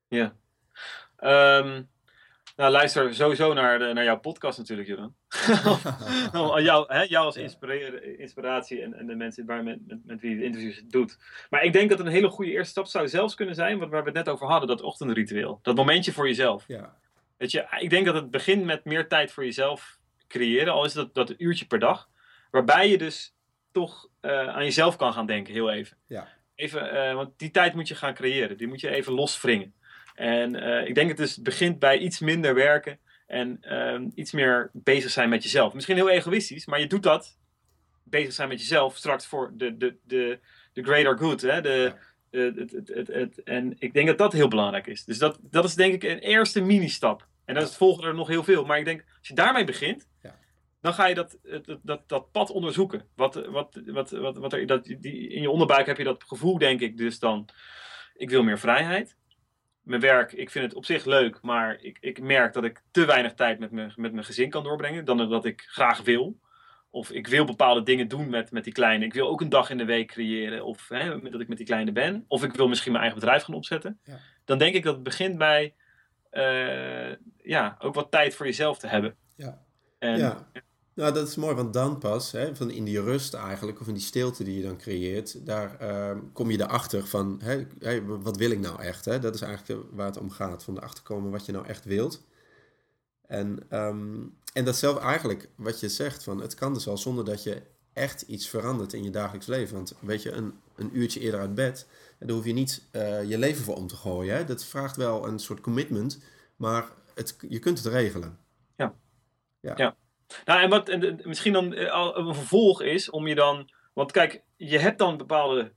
Ja. Um, nou, luister sowieso naar, de, naar jouw podcast natuurlijk, Jeroen. jou, hè, jou als inspiratie en, en de mensen waar met, met, met wie je de interviews doet. Maar ik denk dat een hele goede eerste stap zou zelfs kunnen zijn, wat, waar we het net over hadden, dat ochtendritueel. Dat momentje voor jezelf. Ja. Weet je, ik denk dat het begint met meer tijd voor jezelf creëren, al is dat, dat een uurtje per dag. Waarbij je dus toch uh, aan jezelf kan gaan denken, heel even. Ja. Even, uh, want die tijd moet je gaan creëren. Die moet je even loswringen. En uh, ik denk het dus begint bij iets minder werken en uh, iets meer bezig zijn met jezelf. Misschien heel egoïstisch, maar je doet dat, bezig zijn met jezelf, straks voor de, de, de, de greater good. Hè? De, het, het, het, het, en ik denk dat dat heel belangrijk is. Dus dat, dat is denk ik een eerste mini-stap. En dan volgen er nog heel veel. Maar ik denk, als je daarmee begint, ja. dan ga je dat, dat, dat, dat pad onderzoeken. Wat, wat, wat, wat, wat er, dat, die, in je onderbuik heb je dat gevoel, denk ik, dus dan, ik wil meer vrijheid mijn werk, ik vind het op zich leuk, maar ik, ik merk dat ik te weinig tijd met, me, met mijn gezin kan doorbrengen dan dat ik graag wil. Of ik wil bepaalde dingen doen met, met die kleine. Ik wil ook een dag in de week creëren. Of hè, dat ik met die kleine ben. Of ik wil misschien mijn eigen bedrijf gaan opzetten. Ja. Dan denk ik dat het begint bij uh, ja, ook wat tijd voor jezelf te hebben. Ja. En, ja. Nou, dat is mooi, want dan pas, hè, van in die rust eigenlijk, of in die stilte die je dan creëert, daar uh, kom je erachter van, hè, hey, wat wil ik nou echt? Hè? Dat is eigenlijk waar het om gaat, van erachter komen wat je nou echt wilt. En, um, en dat zelf eigenlijk, wat je zegt, van het kan dus al zonder dat je echt iets verandert in je dagelijks leven. Want weet je, een, een uurtje eerder uit bed, daar hoef je niet uh, je leven voor om te gooien. Hè? Dat vraagt wel een soort commitment, maar het, je kunt het regelen. Ja. Ja. ja. Nou, en wat en, misschien dan uh, een vervolg is om je dan. Want kijk, je hebt dan bepaalde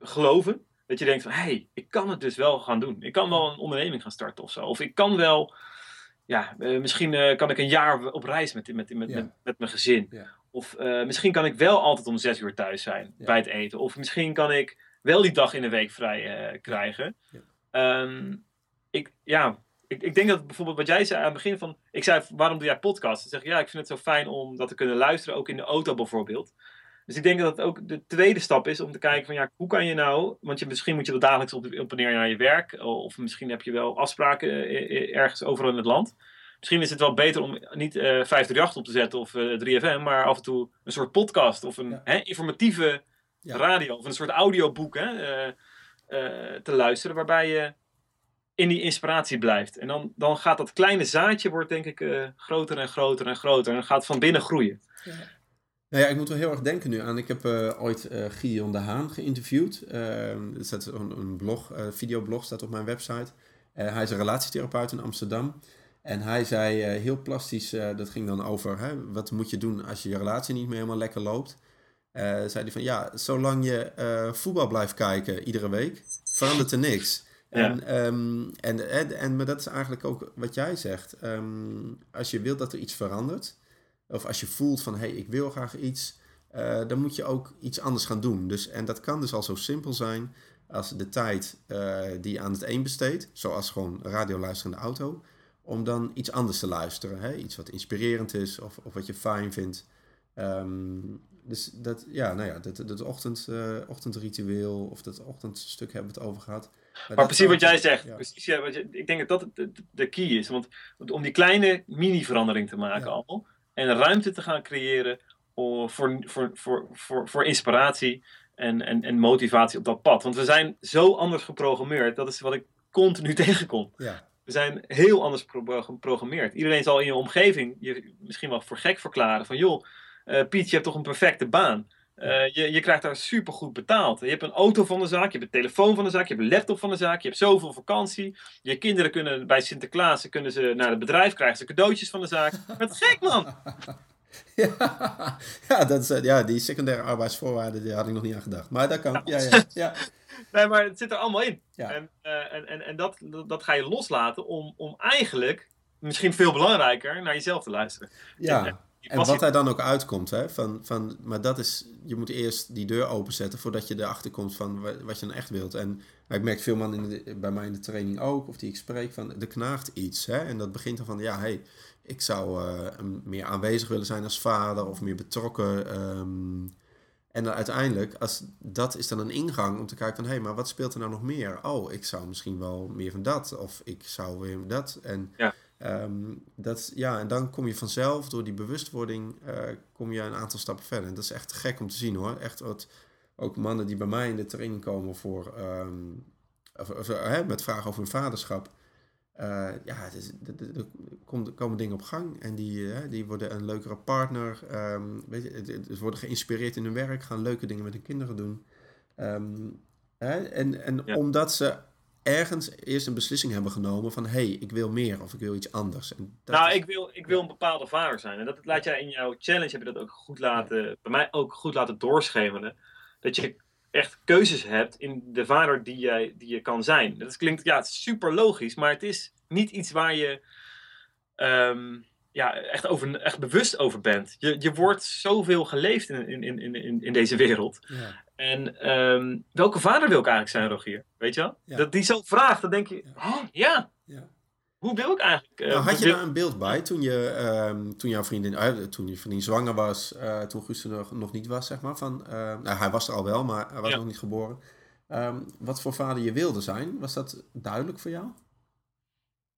geloven. Dat je denkt van, hé, hey, ik kan het dus wel gaan doen. Ik kan wel een onderneming gaan starten of zo. Of ik kan wel, ja, uh, misschien uh, kan ik een jaar op reis met, met, met, Ja. met, met mijn gezin. Ja. Of uh, misschien kan ik wel altijd om zes uur thuis zijn Ja. bij het eten. Of misschien kan ik wel die dag in de week vrij krijgen. Ja. Um, ik, ja, ik, ik denk dat bijvoorbeeld wat jij zei aan het begin van... Ik zei, waarom doe jij podcast? Dan zeg ik, ja, ik vind het zo fijn om dat te kunnen luisteren, ook in de auto bijvoorbeeld. Dus ik denk dat het ook de tweede stap is om te kijken van, ja, hoe kan je nou... Want je, misschien moet je wel dagelijks op, op en neer naar je werk. Of misschien heb je wel afspraken eh, ergens overal in het land. Misschien is het wel beter om niet uh, 538 op te zetten of uh, 3FM, maar af en toe een soort podcast of een Ja. hè, informatieve Ja. radio of een soort audioboek hè, eh, eh, te luisteren, waarbij je in die inspiratie blijft. En dan, dan gaat dat kleine zaadje, wordt denk ik eh, groter en groter en groter. En gaat van binnen groeien. Nou ja, ik moet wel heel erg denken nu aan. Ik heb eh, ooit eh Gideon de Haan geïnterviewd. Uh, er staat een, een blog, uh, videoblog staat op mijn website. Uh, hij is een relatietherapeut in Amsterdam. En hij zei uh, heel plastisch, uh, dat ging dan over hè, wat moet je doen als je je relatie niet meer helemaal lekker loopt. Uh, zei hij van ja, zolang je uh, voetbal blijft kijken iedere week, verandert er niks. En, um, en, en, en, maar dat is eigenlijk ook wat jij zegt. Um, als je wilt dat er iets verandert, of als je voelt van hé, hey, ik wil graag iets, uh, dan moet je ook iets anders gaan doen. Dus, en dat kan dus al zo simpel zijn als de tijd uh, die je aan het een besteedt, zoals gewoon radio luisteren in de auto, om dan iets anders te luisteren. Hè? Iets wat inspirerend is of, of wat je fijn vindt. Um, dus dat, ja, nou ja, dat, dat ochtend, ochtendritueel of dat ochtendstuk hebben we het over gehad. Maar, maar precies wat jij zegt. Ja. Precies, ja, wat je, ik denk dat dat de, de key is. Want om die kleine mini-verandering te maken ja. al. En ruimte te gaan creëren voor, voor, voor, voor, voor inspiratie en, en, en motivatie op dat pad. Want we zijn zo anders geprogrammeerd. Dat is wat ik continu tegenkom. Ja. We zijn heel anders geprogrammeerd. Iedereen zal in je omgeving je misschien wel voor gek verklaren. Van joh, uh, Piet, je hebt toch een perfecte baan. Uh, je, je krijgt daar super goed betaald. Je hebt een auto van de zaak, je hebt een telefoon van de zaak, je hebt een laptop van de zaak, je hebt zoveel vakantie. Je kinderen kunnen bij Sinterklaas kunnen ze naar het bedrijf, krijgen ze cadeautjes van de zaak. Wat gek man! Ja, ja, dat is, eh, ja, die secundaire arbeidsvoorwaarden, die had ik nog niet aan gedacht. Maar dat kan. Ja, ja, ja. nee, maar het zit er allemaal in. Ja. En, uh, en, en, en dat, dat ga je loslaten om, om eigenlijk, misschien veel belangrijker, naar jezelf te luisteren. Ja. En, en wat daar dan ook uitkomt, hè, van, van, maar dat is, je moet eerst die deur openzetten voordat je erachter komt van wat je dan echt wilt. En ik merk veel man in de, bij mij in de training ook, of die ik spreek, van er knaagt iets. Hè, en dat begint dan van, ja, hey, ik zou uh, meer aanwezig willen zijn als vader of meer betrokken. Um, en dan uiteindelijk, als, dat is dan een ingang om te kijken van... hé, hey, maar wat speelt er nou nog meer? Oh, ik zou misschien wel meer van dat. Of ik zou weer dat. En, ja. Um, dat, ja, en dan kom je vanzelf, door die bewustwording... Uh, kom je een aantal stappen verder. En dat is echt gek om te zien hoor. Echt wat, ook mannen die bij mij in de training komen voor... Um, of, of, uh, met vragen over hun vaderschap... Uh, ja, er komen dingen op gang en die, uh, die worden een leukere partner. Um, weet je, ze worden geïnspireerd in hun werk, gaan leuke dingen met hun kinderen doen. Hè? En, en ja. omdat ze ergens eerst een beslissing hebben genomen van... hé, hey, ik wil meer of ik wil iets anders. En dat nou, is... ik, wil, ik wil een bepaalde vader zijn. En dat laat jij in jouw challenge, heb je dat ook goed laten... Bij mij ook goed laten doorschemeren. Dat je echt keuzes hebt in de vader die, jij, die je kan zijn. Dat klinkt ja, super logisch, maar het is niet iets waar je um, ja, echt, over, echt bewust over bent. Je, je wordt zoveel geleefd in, in, in, in, in deze wereld. Ja. En um, welke vader wil ik eigenlijk zijn, Rogier? Weet je wel? Ja. Dat die zo vraagt, dan denk je, oh, ja. ja. Hoe wil ik eigenlijk... Uh, nou, had je daar een beeld bij toen, je, um, toen jouw vriendin, uh, toen je vriendin zwanger was, uh, toen Guus er nog, nog, niet was, zeg maar? Van, nou, hij was er al wel, maar hij was ja. nog niet geboren. Um, wat voor vader je wilde zijn, was dat duidelijk voor jou?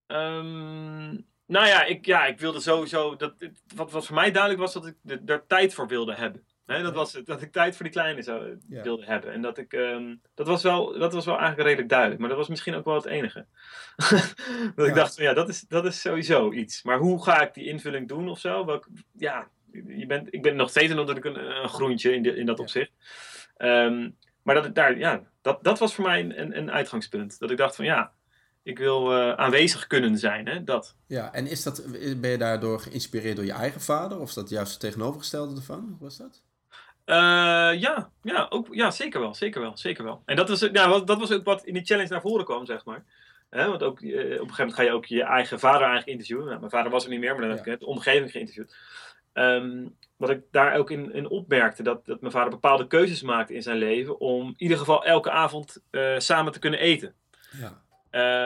Um, nou ja ik, ja, ik wilde sowieso. Dat, wat, wat voor mij duidelijk was, dat ik er tijd voor wilde hebben. He, dat was het, dat ik tijd voor die kleine zou, ja. wilde hebben. En dat ik, um, dat, was wel, dat was wel eigenlijk redelijk duidelijk. Maar dat was misschien ook wel het enige. dat ja. ik dacht, van, ja, dat is, dat is sowieso iets. Maar hoe ga ik die invulling doen of zo? Welk, ja, je bent, ik ben nog steeds natuurlijk een, een groentje in, de, in dat ja. opzicht. Um, maar dat, daar, ja, dat, dat was voor mij een, een uitgangspunt. Dat ik dacht van ja, ik wil uh, aanwezig kunnen zijn. Hè? Dat. Ja, en is dat, ben je daardoor geïnspireerd door je eigen vader? Of is dat juist het tegenovergestelde ervan? Hoe was dat? Uh, ja, ja, ook, ja, zeker wel, zeker wel, zeker wel. En dat was, ja, dat was ook wat in die challenge naar voren kwam, zeg maar. He, want ook, uh, op een gegeven moment ga je ook je eigen vader eigenlijk interviewen. Nou, mijn vader was er niet meer, maar dan heb ik de omgeving geïnterviewd. Um, wat ik daar ook in, in opmerkte, dat, dat mijn vader bepaalde keuzes maakte in zijn leven om in ieder geval elke avond uh, samen te kunnen eten. Ja.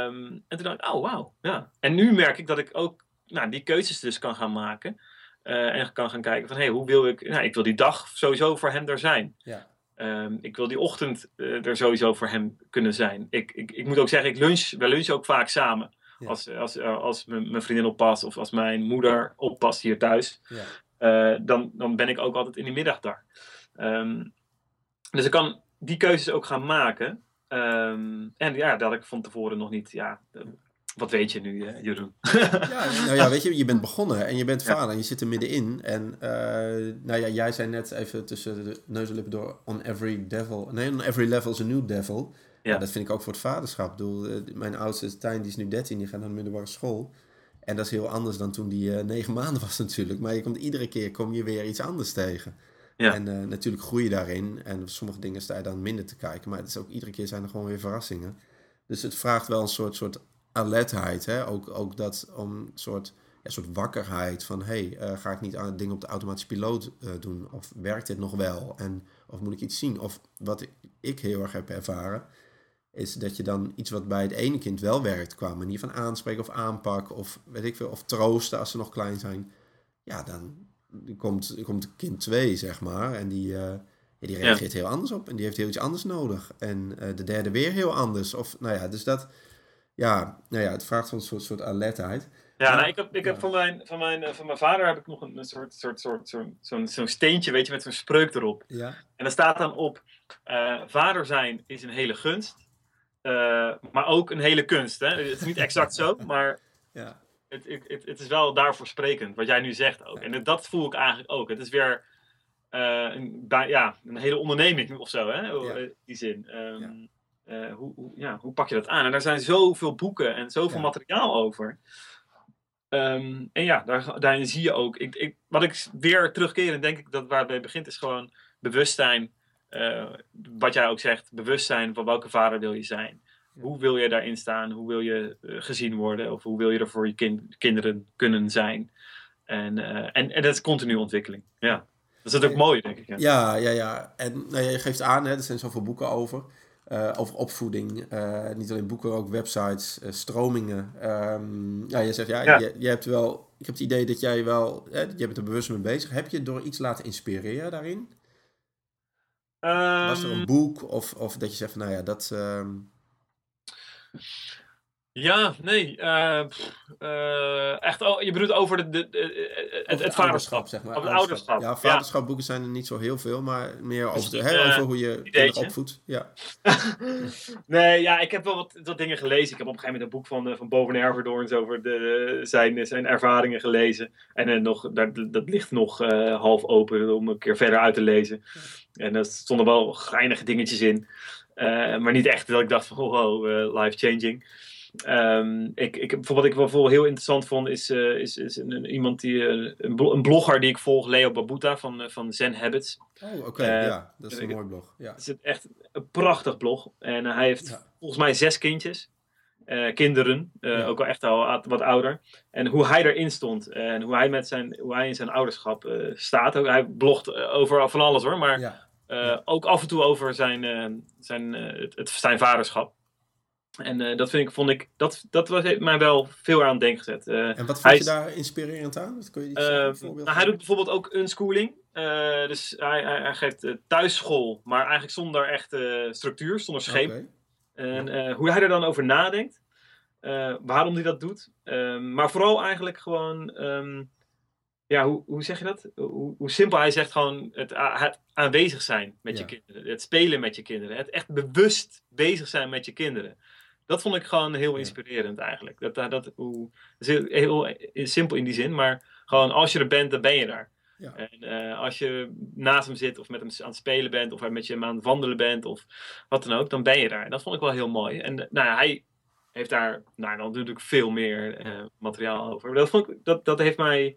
Um, en toen dacht ik, oh wauw, ja. En nu merk ik dat ik ook nou, die keuzes dus kan gaan maken. Uh, en kan gaan kijken van, hé, hey, hoe wil ik... Nou, ik wil die dag sowieso voor hem er zijn. Ja. Um, ik wil die ochtend uh, er sowieso voor hem kunnen zijn. Ik, ik, ik moet ook zeggen, ik lunch, wij lunchen ook vaak samen. Ja. Als, als, als mijn vriendin oppast of als mijn moeder oppast hier thuis. Ja. Uh, dan, dan ben ik ook altijd in de middag daar. Um, dus ik kan die keuzes ook gaan maken. Um, en ja, dat ik van tevoren nog niet. Ja, wat weet je nu, uh, Jeroen? ja, nou ja, weet je, je bent begonnen en je bent vader ja. en je zit er middenin. En uh, nou ja, jij zei net even tussen de neus en lippen door: on every devil. Nee, on every level is a new devil. Ja. ja dat vind ik ook voor het vaderschap. Ik bedoel, mijn oudste Tijn, die is nu 13, die gaat naar de middelbare school. En dat is heel anders dan toen die uh, negen maanden was natuurlijk. Maar je komt iedere keer kom je weer iets anders tegen. Ja. En natuurlijk groei je daarin. En sommige dingen sta je dan minder te kijken. Maar het is ook iedere keer zijn er gewoon weer verrassingen. Dus het vraagt wel een soort, soort alertheid. Hè? Ook, ook dat om een soort, ja, soort wakkerheid van... hé, hey, uh, ga ik niet aan dingen op de automatische piloot uh, doen? Of werkt dit nog wel? En, of moet ik iets zien? Of wat ik heel erg heb ervaren is dat je dan iets wat bij het ene kind wel werkt, qua manier van aanspreken of aanpak, of weet ik veel, of troosten als ze nog klein zijn, ja, dan komt, komt kind 2, zeg maar, en die, uh, ja, die reageert ja. heel anders op en die heeft heel iets anders nodig. En uh, de derde weer heel anders. Of, nou ja, dus dat, ja, nou ja, het vraagt van een soort, soort alertheid. Ja, nou, ik heb, ik heb ja. van, mijn, van, mijn, van mijn vader heb ik nog een, soort, soort, soort, zo'n zo zo steentje, weet je, met zo'n spreuk erop. Ja. En daar staat dan op, uh, vader zijn is een hele gunst. Uh, maar ook een hele kunst. Hè? Het is niet exact zo, maar ja. het, het, het, is wel daarvoor sprekend, wat jij nu zegt ook. En dat voel ik eigenlijk ook. Het is weer eh, een, bij, ja, een hele onderneming of zo, hè? In die zin. Ehm, Eh, hoe, hoe, ja, hoe pak je dat aan? En daar zijn zoveel boeken en zoveel Ja. materiaal over. Ehm, en ja, daar, daarin zie je ook. Ik, ik, wat ik weer terugkerend denk ik dat waar het bij begint, is gewoon bewustzijn. eh, wat jij ook zegt, bewustzijn van welke vader wil je zijn. Hoe wil je daarin staan? Hoe wil je eh, gezien worden? Of hoe wil je er voor je kind, kinderen kunnen zijn? En, en, en dat is continu ontwikkeling. Ja. Dat is het ook mooi, denk ik. Ja. Ja, ja, ja. En nou je geeft aan, hè, er zijn zoveel boeken over. Eh, over opvoeding. eh, niet alleen boeken, ook websites, eh, stromingen. Ehm, ja, je zegt, ja, Ja. Je, je hebt wel... Ik heb het idee dat jij wel... Hè, je bent er bewust mee bezig. Heb je door iets laten inspireren daarin? Was er Ehm, een boek of, of dat je zegt van, nou ja, dat... ehm, Ja, nee. eh, eh, echt, oh, je bedoelt over de, de, de- het, over het vaderschap. zeg maar. Over het ouderschap. Ja, vaderschapboeken zijn er niet zo heel veel, maar meer over, Dus, hè, eh, over hoe je kinderen opvoedt. Ja. nee, ja, ik heb wel wat, wat dingen gelezen. Ik heb op een gegeven moment een boek van, eh, van Boven Herverdoorns over de, zijn, zijn ervaringen gelezen. En eh, nog, daar, dat ligt nog eh, half open om een keer verder uit te lezen. En er stonden wel geinige dingetjes in. Eh, maar niet echt dat ik dacht van, oh, wow, eh, life-changing. Ehm, ik, ik, wat ik wel heel interessant vond, is, eh, is, is een, iemand die, eh, een, blo- een blogger die ik volg, Leo Babuta van, eh, van Zen Habits. Oh, oké. Ja, dat is een mooi blog. Ja. Het is echt een prachtig blog. En hij heeft Ja. volgens mij zes kindjes. Kinderen, Ja. ook wel echt al wat ouder. En hoe hij erin stond en hoe hij, met zijn, hoe hij in zijn ouderschap staat. Ook, hij blogt over van alles hoor, maar Ja. ook af en toe over zijn, zijn, het, zijn vaderschap. En eh, dat, vind ik, vond ik, dat, dat was, heeft mij wel veel aan het denken gezet. Eh, En wat Hij vond je is- daar inspirerend aan? Dat kun je iets eh, nou, hij doet bijvoorbeeld ook unschooling. Dus hij, hij, hij geeft thuisschool, maar eigenlijk zonder echte structuur, zonder. Oké. En hoe hij er dan over nadenkt. waarom hij dat doet. Ehm, maar vooral eigenlijk gewoon. ehm, ja, hoe, hoe zeg je dat? Hoe, hoe simpel hij zegt gewoon het, aanwezig zijn met Ja. je kinderen. Het spelen met je kinderen. Het echt bewust bezig zijn met je kinderen. Dat vond ik gewoon heel inspirerend eigenlijk. Dat, dat, dat, hoe, dat is heel, heel simpel in die zin, maar gewoon als je er bent, dan ben je daar. Ja. En eh, als je naast hem zit of met hem aan het spelen bent of met je hem aan het wandelen bent of wat dan ook, dan ben je daar. En dat vond ik wel heel mooi. En eh, nou, ja, hij heeft daar nou, dan natuurlijk veel meer eh, materiaal over. Maar dat, vond ik, dat, dat heeft mij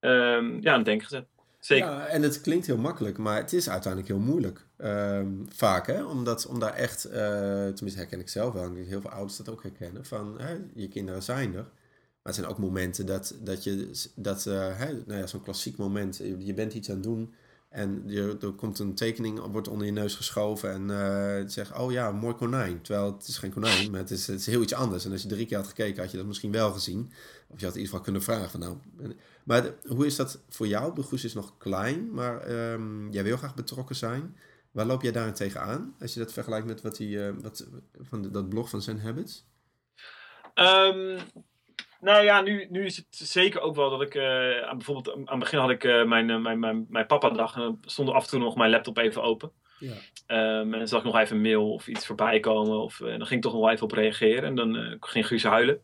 ehm, ja, aan het denken gezet. Zeker. Ja, en het klinkt heel makkelijk, maar het is uiteindelijk heel moeilijk. Ehm, vaak, hè? Omdat, om daar echt, eh, tenminste herken ik zelf wel, en heel veel ouders dat ook herkennen, van hè, je kinderen zijn er. Maar het zijn ook momenten dat, dat je, dat, eh, hè, nou ja, zo'n klassiek moment, je, je bent iets aan het doen en er komt een tekening, wordt onder je neus geschoven en eh, het zegt, oh ja, mooi konijn. Terwijl het is geen konijn, maar het is, het is heel iets anders. En als je drie keer had gekeken, had je dat misschien wel gezien. Of je had in ieder geval kunnen vragen nou... Maar hoe is dat voor jou? De Goes is nog klein, maar ehm, jij wil graag betrokken zijn. Waar loop jij daarin tegenaan? Als je dat vergelijkt met wat die, eh, wat, van de- dat blog van Zen Habits? Ehm, nou ja, nu, nu is het zeker ook wel dat ik... eh, bijvoorbeeld aan het begin had ik eh, mijn, mijn, mijn, mijn papa-dag. En dan stond af en toe nog mijn laptop even open. Ja. Ehm, en dan zag ik nog even een mail of iets voorbij komen. Of, eh, dan ging ik toch nog wel even op reageren. En dan ging Guus huilen.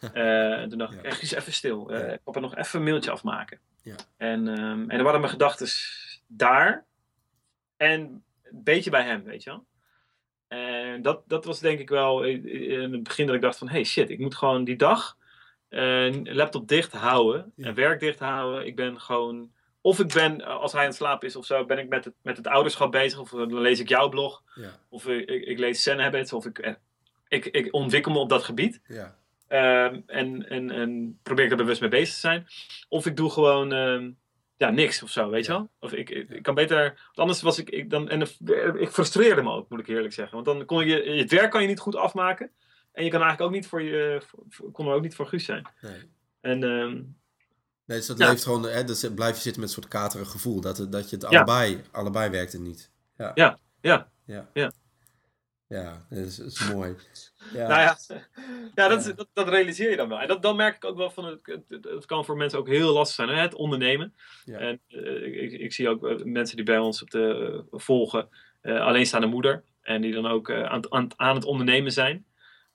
En toen dacht ik, eh, Guus, even stil. Ja. Papa, nog even een mailtje afmaken. Ja. En, ehm, en dan waren mijn gedachten daar. En een beetje bij hem, weet je wel. En dat, dat was denk ik wel in het begin dat ik dacht van... Hey shit, ik moet gewoon die dag eh, laptop dicht houden. Ja. En werk dicht houden. Ik ben gewoon... Of ik ben, eh, als hij aan het slapen is of zo, ben ik met het, met het ouderschap bezig. Of dan lees ik jouw blog. Ja, Of ik, ik, ik lees Zen Habits. Of ik, eh, ik, ik ontwikkel me op dat gebied. ja, Ehm, en, en, en probeer ik er bewust mee bezig te zijn. Of ik doe gewoon ehm, ja, niks of zo, weet je wel? Of ik, ik, ik kan beter. Want anders was ik. ik dan, en ik frustreerde me ook, moet ik eerlijk zeggen. Want dan kon je. Het werk kan je niet goed afmaken. En je kan eigenlijk ook niet voor je. voor- kon er ook niet voor Guus zijn. nee. En ehm, Nee, dus dat Ja. leeft gewoon, hè, dus blijf je zitten met een soort katerig gevoel. Dat, dat je het Ja. allebei, allebei werkt niet. Ja. Ja, ja. Ja. Ja. Ja, dat is, is mooi. Ja. Nou ja, ja, dat, dat, dat realiseer je dan wel. En dat, dan merk ik ook wel van. Het, het, kan voor mensen ook heel lastig zijn, hè? het ondernemen. Ja. En eh, ik, ik zie ook eh, mensen die bij ons op de, eh, volgen, eh, alleenstaande moeder. En die dan ook aan, het- aan, aan het ondernemen zijn.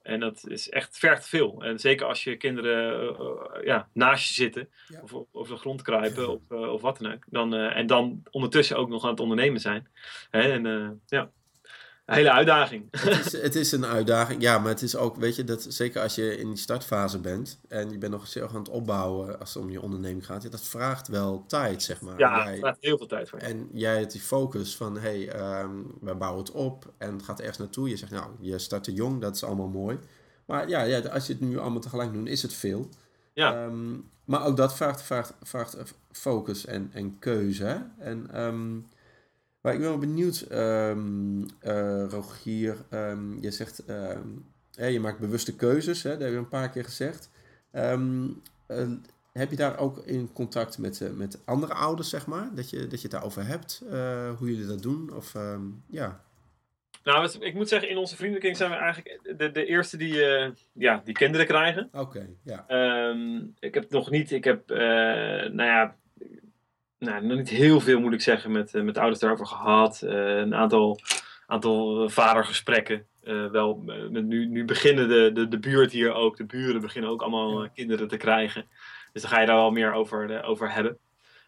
En dat is echt vergt veel. En zeker als je kinderen ja, naast je zitten, Ja. of op- over de grond kruipen, of, of wat dan ook. Dan, en dan ondertussen ook nog aan het ondernemen zijn. Hè? En ja, een hele uitdaging. Het is, het is een uitdaging, ja, maar het is ook, weet je, dat zeker als je in die startfase bent en je bent nog heel aan het opbouwen als het om je onderneming gaat, ja, dat vraagt wel tijd, zeg maar. Ja, Jij- vraagt heel veel tijd voor je. En jij hebt die focus van, hé, hey, ehm, we bouwen het op en het gaat ergens naartoe. Je zegt, nou, je start te jong, dat is allemaal mooi. Maar ja, ja als je het nu allemaal tegelijk doet, is het veel. Ja. Ehm, maar ook dat vraagt, vraagt, vraagt focus en, en keuze. En, ehm, maar ik ben wel benieuwd, ehm eh, Rogier, ehm, je zegt, ehm, hè, je maakt bewuste keuzes, hè, dat heb je een paar keer gezegd. Eh, heb je daar ook in contact met, eh, met andere ouders, zeg maar? Dat je, dat je het daarover hebt, hoe jullie dat doen? Of ja, Nou, ik moet zeggen, in onze vriendenkring zijn we eigenlijk de, de eerste die, ja, die kinderen krijgen. oké, ja. Ik heb nog niet, ik heb, nou ja, nou, nog niet heel veel moet ik zeggen met, eh, met de ouders daarover gehad. Eh, een aantal, aantal vadergesprekken. Eh, wel, eh, met nu, nu beginnen de, de, de buurt hier ook, de buren beginnen ook allemaal Ja. kinderen te krijgen. Dus dan ga je daar wel meer over, over hebben.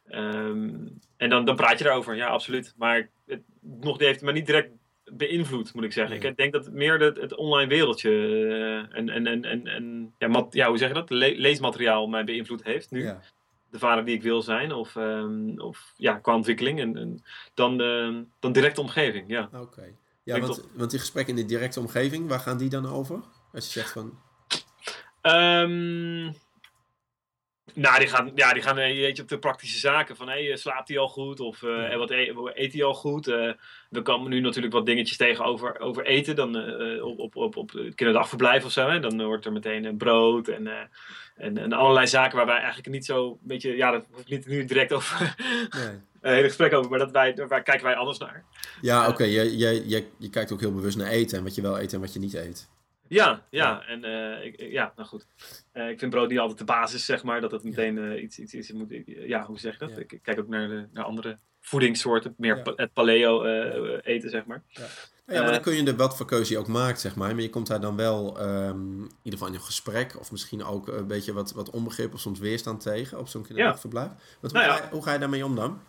Ehm, en dan, dan praat je daarover, ja, absoluut. Maar het, nog die heeft me niet direct beïnvloed, moet ik zeggen. Nee. Ik denk dat meer het, het online wereldje en, en, en, en, en ja, mat, ja, hoe zeg je dat? Le- leesmateriaal mij beïnvloed heeft nu. ja. De vader die ik wil zijn, of, ehm, of ja, qua ontwikkeling. En, en dan, dan directe omgeving, ja. Oké. Ja, want, want die gesprekken in de directe omgeving, waar gaan die dan over? Als je zegt van, Ehm, nou, die gaan, ja, die gaan eh, weet je, op de praktische zaken. Van, hey, eh, slaapt hij al goed? Of en wat eet hij al goed? Eh, we komen nu natuurlijk wat dingetjes tegen over, over eten. Dan eh, op, op, op, op het kinderdagverblijf of zo. Hè? Dan wordt er meteen brood en, en, en allerlei zaken waar wij eigenlijk niet zo... Een beetje, ja, dat hoeft niet nu direct over... nee. een hele gesprek over, maar dat wij, daar kijken wij anders naar. Ja, oké. Je, je, je, je kijkt ook heel bewust naar eten en wat je wel eet en wat je niet eet. Ja, ja, en eh, ik, ja, nou goed. Eh, ik vind brood niet altijd de basis, zeg maar. Dat het meteen eh, iets, iets is. Moet, ja, hoe zeg je dat? Ja. Ik, ik kijk ook naar, de, naar andere voedingssoorten. Meer Ja. pa- het paleo eh, eten, zeg maar. Nou ja, maar dan kun je er wat voor keuze je ook maakt, zeg maar. Maar je komt daar dan wel ehm, in ieder geval in een gesprek of misschien ook een beetje wat, wat onbegrip of soms weerstand tegen op zo'n kinderdagverblijf. Want hoe, Nou ja. ga je, hoe ga je daarmee om dan?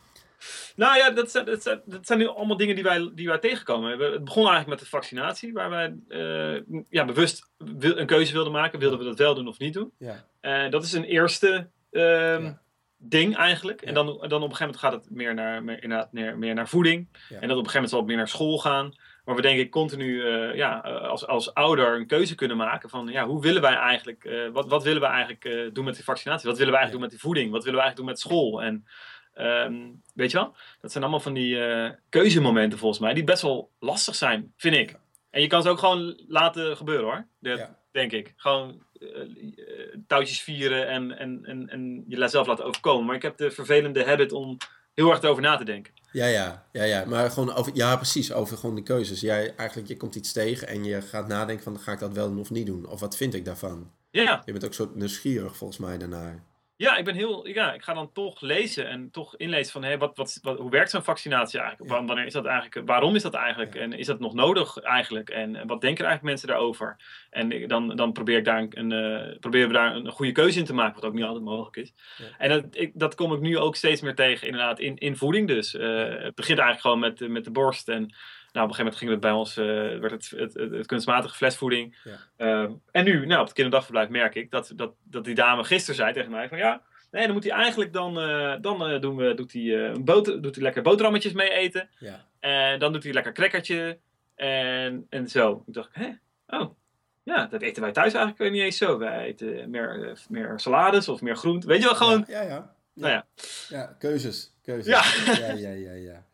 Nou ja, dat zijn, dat zijn, dat zijn nu allemaal dingen die wij, die wij tegenkomen. Het begon eigenlijk met de vaccinatie, waar wij eh, ja, bewust een keuze wilden maken. Wilden we dat wel doen of niet doen? Ja. Eh, dat is een eerste ehm, Ja. ding eigenlijk. Ja. En dan, dan op een gegeven moment gaat het meer naar, meer, inderdaad meer, meer naar voeding. Ja. En dat op een gegeven moment zal het meer naar school gaan. Maar we denk ik continu eh, ja, als, als ouder een keuze kunnen maken van ja, hoe willen wij eigenlijk, wat, wat willen we eigenlijk doen met die vaccinatie? Wat willen we eigenlijk doen met die voeding? Wat willen we eigenlijk doen met school? En ehm, weet je wel, dat zijn allemaal van die eh, keuzemomenten volgens mij, die best wel lastig zijn, vind ik. En je kan ze ook gewoon laten gebeuren hoor, Dat Ja. denk ik. Gewoon eh, eh, touwtjes vieren en, en, en, en je zelf laten overkomen. Maar ik heb de vervelende habit om heel erg erover na te denken. Ja, ja, ja, ja. Maar gewoon over, ja, precies, over gewoon die keuzes. Jij eigenlijk, je komt iets tegen en je gaat nadenken van, ga ik dat wel doen of niet doen? Of wat vind ik daarvan? Ja, Je bent ook zo nieuwsgierig volgens mij daarnaar. Ja, ik ben heel. Ja, ik ga dan toch lezen en toch inlezen van hé, wat, wat, wat, hoe werkt zo'n vaccinatie eigenlijk? Ja. Wanneer is dat eigenlijk? Waarom is dat eigenlijk? Ja. En is dat nog nodig eigenlijk? En, wat denken eigenlijk mensen daarover? En dan, dan probeer ik daar een, een, eh, proberen we daar een goede keuze in te maken, wat ook niet altijd mogelijk is. Ja. En dat, ik, dat kom ik nu ook steeds meer tegen, inderdaad, in, in voeding dus. Eh, het begint eigenlijk gewoon met, eh, met de borst. En nou, op een gegeven moment gingen we bij ons, eh, werd het, het, het, het kunstmatige flesvoeding. Ja. Ehm, en nu, nou, op het kinderdagverblijf merk ik dat, dat, dat die dame gisteren zei tegen mij van ja, nee, dan moet hij eigenlijk dan, eh, dan eh, doen we, doet hij een boter, doet hij lekker boterhammetjes mee eten. Ja. En dan doet hij lekker crackertje en, en zo. Ik dacht, hè? Oh, ja, dat eten wij thuis eigenlijk niet eens zo. Wij eten meer, meer salades of meer groente. Weet je wel, gewoon, Ja, ja. ja. nou ja. Ja, keuzes. keuzes. Ja. ja, ja, ja. Ja,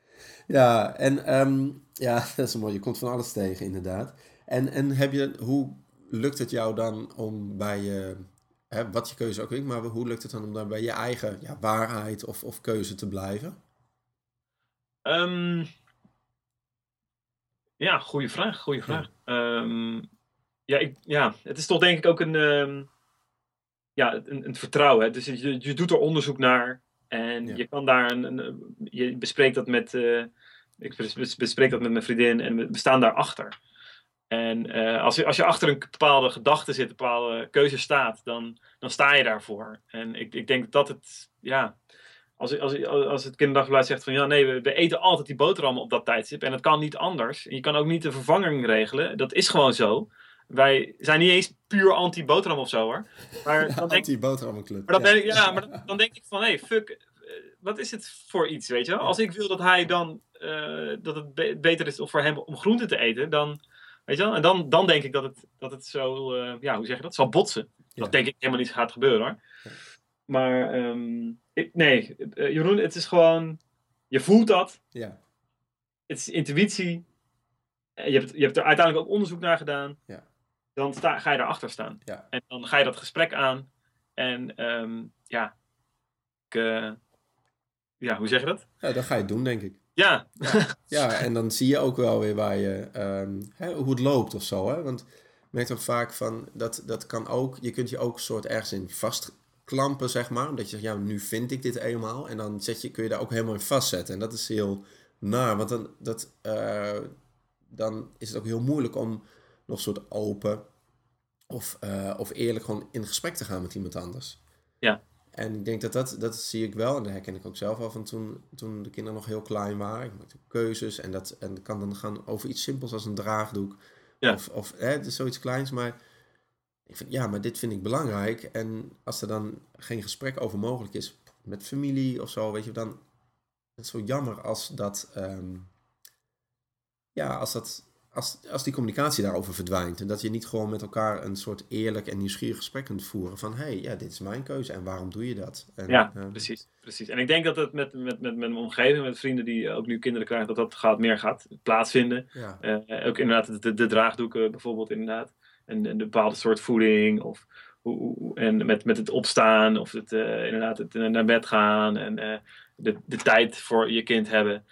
ja en ehm, ja, dat is mooi. Je komt van alles tegen, inderdaad. En, en heb je, hoe lukt het jou dan om bij je, hè, wat je keuze ook is, maar hoe lukt het dan om dan bij je eigen ja, waarheid of, of keuze te blijven? Ehm, ja, goede vraag, goede vraag. Ehm, ja, ik, ja, het is toch denk ik ook een, ja, een, een vertrouwen. Hè? Dus je, je doet er onderzoek naar en Ja. je kan daar een, een- je bespreekt dat met, eh, ik bes- bes- bespreek dat met mijn vriendin en we staan daarachter. En uh, als, je, als je achter een bepaalde gedachte zit, een bepaalde keuze staat, dan, dan sta je daarvoor. En ik, ik denk dat het, ja, als, als, als het kinderdagblad zegt van ja, nee, we, we, eten altijd die boterhammen op dat tijdstip en het kan niet anders. En je kan ook niet de vervanging regelen, dat is gewoon zo. Wij zijn niet eens puur anti-boterham of zo hoor. Maar dan anti-boterhammenclub. Maar dan, ja. Ben ik, ja, maar dan, denk ik van hé, hey, fuck, eh, wat is het voor iets, weet je wel? Als ik wil dat hij dan, uh, dat het beter is voor hem om groente te eten, dan, weet je wel? En dan, dan denk ik dat het, dat het zo, uh, ja, hoe zeg je dat, zal botsen. Dat denk ik helemaal niet gaat gebeuren hoor. Maar um, ik, nee, uh, Jeroen, het is gewoon, je voelt dat. Ja. Het is intuïtie. Je hebt, je hebt er uiteindelijk ook onderzoek naar gedaan. Ja. Dan sta, ga je daarachter staan. Ja. En dan ga je dat gesprek aan. En um, ja, ik, uh, ja, hoe zeg je dat? Ja, dan ga je het doen, denk ik. Ja. ja. ja, en dan zie je ook wel weer waar je, um, hè, hoe het loopt of zo. Hè? Want ik merk ook vaak van, dat, dat kan ook, je kunt je ook soort ergens in vastklampen, zeg maar. Omdat je zegt, ja, nu vind ik dit eenmaal. En dan zet je, kun je daar ook helemaal in vastzetten. En dat is heel naar, want dan, dat, uh, dan is het ook heel moeilijk om nog soort open of, uh, of eerlijk gewoon in gesprek te gaan met iemand anders. Ja. En ik denk dat dat, dat zie ik wel, en dat herken ik ook zelf al van toen, toen de kinderen nog heel klein waren. Ik maakte keuzes en dat en kan dan gaan over iets simpels als een draagdoek. Ja. Of, of hè, het is zoiets kleins, maar ik vind, ja, maar dit vind ik belangrijk. En als er dan geen gesprek over mogelijk is met familie of zo, weet je, dan is het zo jammer als dat, um, ja, als dat, als, als die communicatie daarover verdwijnt. En dat je niet gewoon met elkaar een soort eerlijk en nieuwsgierig gesprek kunt voeren van, hé, hey, ja, dit is mijn keuze en waarom doe je dat? En, ja, uh, precies, precies. En ik denk dat het met, met, met, met mijn omgeving, met vrienden die ook nu kinderen krijgen, dat dat gaat, meer gaat plaatsvinden. Ja. Uh, ook inderdaad de, de draagdoeken bijvoorbeeld, inderdaad. En, en een bepaalde soort voeding of hoe, en met, met het opstaan of het, uh, inderdaad het naar bed gaan en uh, de, de tijd voor je kind hebben.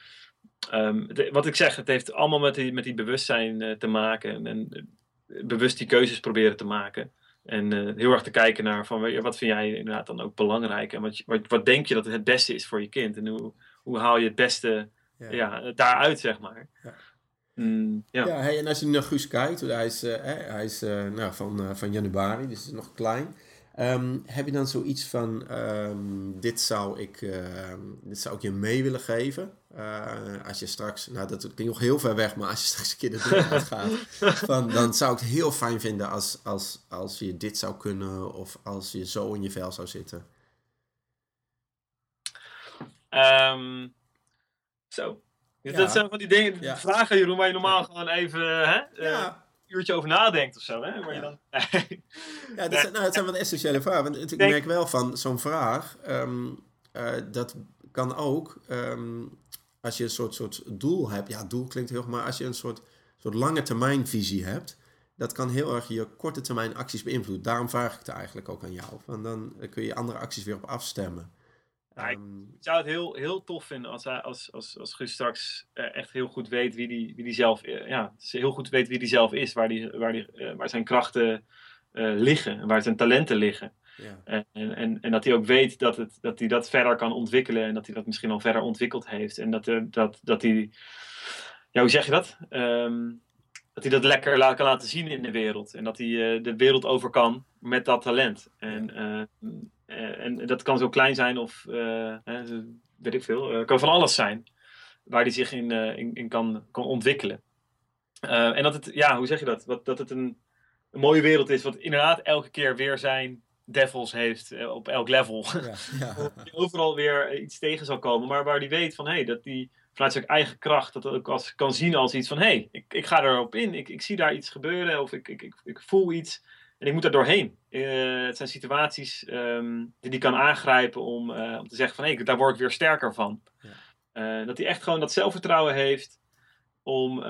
Um, de, wat ik zeg, het heeft allemaal met die, met die bewustzijn uh, te maken en, en, bewust die keuzes proberen te maken. En heel erg te kijken naar van wat vind jij inderdaad dan ook belangrijk en wat, wat, wat denk je dat het beste is voor je kind en hoe, hoe haal je het beste ja. Ja, daaruit, zeg maar. Ja. Mm, ja. ja hey, en als je naar Guus kijkt, hij is, hij is nou, van, van januari, dus is nog klein. Um, heb je dan zoiets van, um, dit, zou ik, dit zou ik je mee willen geven? als je straks, nou dat klinkt nog heel ver weg, maar als je straks een keer de deur gaat, van, dan zou ik het heel fijn vinden als, als, als je dit zou kunnen of als je zo in je vel zou zitten. Um, zo, dus Ja. dat zijn van die dingen, Ja. vragen Jeroen, waar je normaal gewoon even hè, eh, Ja. Een uurtje over nadenkt of zo. Hè? Waar je Ja. dan, Ja, dat zijn, nou, het zijn wat essentiële vragen. Want het- ik Denk- merk wel van zo'n vraag, ehm, eh, dat kan ook ehm, als je een soort, soort doel hebt. Ja, doel klinkt heel, maar als je een soort, soort lange termijn visie hebt, dat kan heel erg je korte termijn acties beïnvloeden. Daarom vraag ik het eigenlijk ook aan jou. Want dan kun je andere acties weer op afstemmen. Ja, ik- Ehm, Ik zou het heel, heel tof vinden als, hij, als, als, als Guus straks eh, echt heel goed weet wie die, wie die zelf eh, ja, heel goed weet wie die zelf is, waar, die, waar, die, eh, waar zijn krachten eh, liggen, en waar zijn talenten liggen. ja. En, en, en dat hij ook weet dat, het, dat hij dat verder kan ontwikkelen en dat hij dat misschien al verder ontwikkeld heeft. En dat, dat, dat hij, ja, hoe zeg je dat? Ehm, dat hij dat lekker la- kan laten zien in de wereld. En dat hij de wereld over kan met dat talent. En, eh, eh, en dat kan zo klein zijn of, eh, weet ik veel, eh, kan van alles zijn. Waar hij zich in, eh, in, in kan, kan ontwikkelen. Eh, en dat het, ja, hoe zeg je dat? Wat, dat het een, een mooie wereld is, wat inderdaad elke keer weer zijn devils heeft eh, op elk level. Ja, ja. die overal weer eh, iets tegen zal komen, maar waar die weet van hé, hey, dat die vanuit zijn eigen kracht dat ook als, kan zien als iets van hé, hey, ik, ik ga erop in, ik, ik zie daar iets gebeuren of ik, ik, ik, ik voel iets en ik moet daar doorheen. Eh, het zijn situaties ehm, die die kan aangrijpen om, eh, om te zeggen van hé, hey, daar word ik weer sterker van. Ja. Eh, dat hij echt gewoon dat zelfvertrouwen heeft om,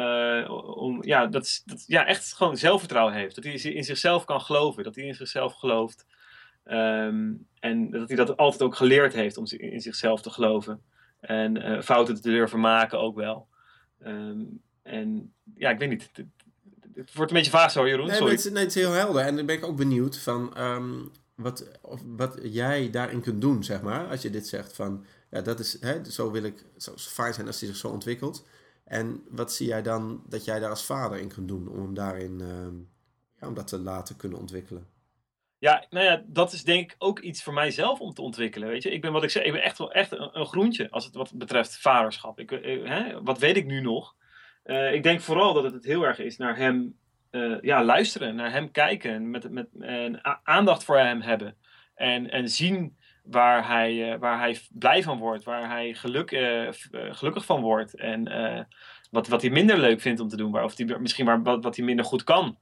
om ja, dat, dat, ja, echt gewoon zelfvertrouwen heeft. Dat hij in zichzelf kan geloven, dat hij in zichzelf gelooft. Ehm, en dat hij dat altijd ook geleerd heeft om in zichzelf te geloven. En fouten te durven maken ook wel. Ehm, en ja, ik weet niet. Het, wordt een beetje vaag zo, Jeroen. Nee, Sorry. het, nee, het is heel helder. En dan ben ik ook benieuwd van ehm, wat, of, wat jij daarin kunt doen, zeg maar. Als je dit zegt van, ja, dat is, hè, zo wil ik, zou fijn zijn als die zich zo ontwikkelt. En wat zie jij dan dat jij daar als vader in kunt doen om hem daarin, ehm, ja, om dat te laten kunnen ontwikkelen? Ja, nou ja, dat is denk ik ook iets voor mijzelf om te ontwikkelen. Weet je, ik ben wat ik zeg, ik ben echt wel echt een, een groentje als het wat betreft vaderschap. Ik, eh, hè, wat weet ik nu nog? Eh, ik denk vooral dat het heel erg is naar hem eh, ja, luisteren, naar hem kijken, met, met, en aandacht voor hem hebben. En, en zien waar hij, waar hij blij van wordt, waar hij geluk, gelukkig van wordt. En wat, wat hij minder leuk vindt om te doen, waar, of die, misschien waar, wat, wat hij minder goed kan.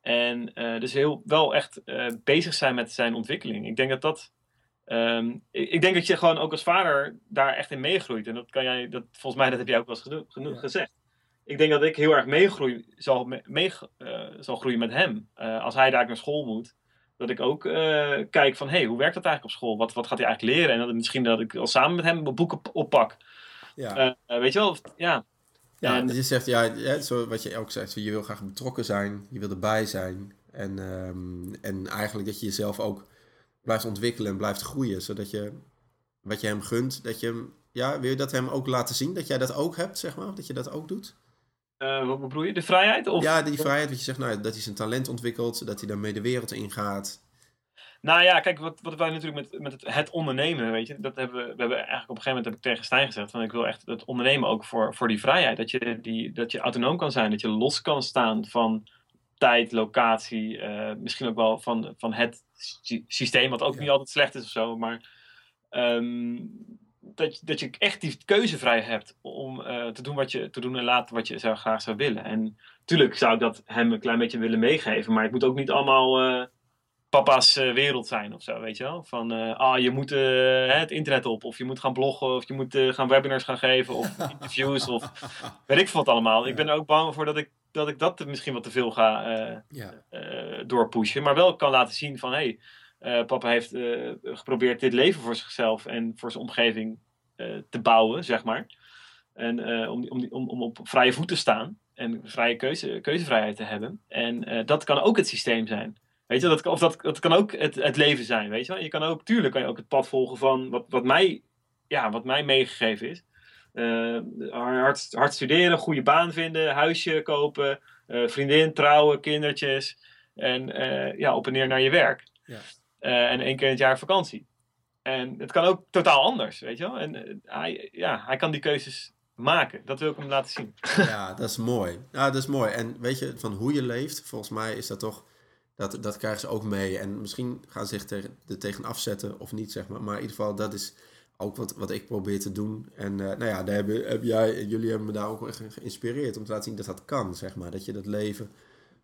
En dus heel, wel echt bezig zijn met zijn ontwikkeling. Ik denk dat dat. Um, ik, ik, denk dat je gewoon ook als vader daar echt in meegroeit. En dat kan jij, dat, volgens mij, dat heb jij ook wel eens genoeg, gezegd. Ik denk dat ik heel erg meegroei, zal, mee, uh, zal groeien met hem. als hij daar naar school moet, dat ik ook kijk van, hé, hey, hoe werkt dat eigenlijk op school? Wat, wat gaat hij eigenlijk leren? En dat misschien dat ik al samen met hem mijn boeken oppak. Ja. weet je wel, ja. Ja, en, je zegt, ja, ja, zo wat je ook zegt, je wil graag betrokken zijn, je wil erbij zijn. En, um, en eigenlijk dat je jezelf ook blijft ontwikkelen en blijft groeien, zodat je wat je hem gunt, dat je hem, ja, wil je dat hem ook laten zien, dat jij dat ook hebt, zeg maar, dat je dat ook doet? Uh, wat bedoel je? De vrijheid? Of? Ja, die vrijheid, dat je zegt, nou, dat hij zijn talent ontwikkelt, dat hij daarmee de wereld ingaat. Nou ja, kijk, wat, wat wij natuurlijk met, met het, het, ondernemen, weet je, dat hebben we, we hebben eigenlijk op een gegeven moment heb ik tegen Stijn gezegd, van ik wil echt het ondernemen ook voor, voor die vrijheid. Dat je, die, dat je autonoom kan zijn, dat je los kan staan van tijd, locatie, uh, misschien ook wel van, van het systeem, wat ook niet altijd slecht is of zo, maar um, dat, dat je echt die keuzevrijheid hebt om uh, te doen wat je te doen en laten wat je zou, graag zou willen. En natuurlijk zou ik dat hem een klein beetje willen meegeven, maar ik moet ook niet allemaal. Uh, papa's eh, wereld zijn of zo, weet je wel? Van, ah, je moet het internet op, of je moet gaan bloggen, of je moet gaan webinars gaan geven, of interviews, of weet ik veel wat allemaal. Ik ben er ook bang voor dat ik dat, ik dat misschien wat te veel ga doorpushen, maar wel kan laten zien van, hé, hey, papa heeft geprobeerd dit leven voor zichzelf en voor zijn omgeving te bouwen, zeg maar. En om, om, om, om op vrije voet te staan en vrije keuze, keuzevrijheid te hebben. En dat kan ook het systeem zijn. Weet je, dat, of dat, dat kan ook het, het leven zijn, weet je wel. Je kan ook, tuurlijk kan je ook het pad volgen van wat, wat, mij, ja, wat mij meegegeven is. Hard, hard studeren, goede baan vinden, huisje kopen, vriendin, trouwen, kindertjes. En ja, op en neer naar je werk. Ja. En één keer in het jaar vakantie. En het kan ook totaal anders, weet je wel. En hij, ja, hij kan die keuzes maken. Dat wil ik hem laten zien. Ja, dat is mooi. Ja, dat is mooi. En weet je, van hoe je leeft, volgens mij is dat toch dat, dat krijgen ze ook mee. En misschien gaan ze zich tegen, er tegen afzetten of niet, zeg maar. Maar in ieder geval, dat is ook wat, wat ik probeer te doen. En uh, nou ja, daar hebben, heb jij, jullie hebben me daar ook echt geïnspireerd om te laten zien dat dat kan, zeg maar. Dat je dat leven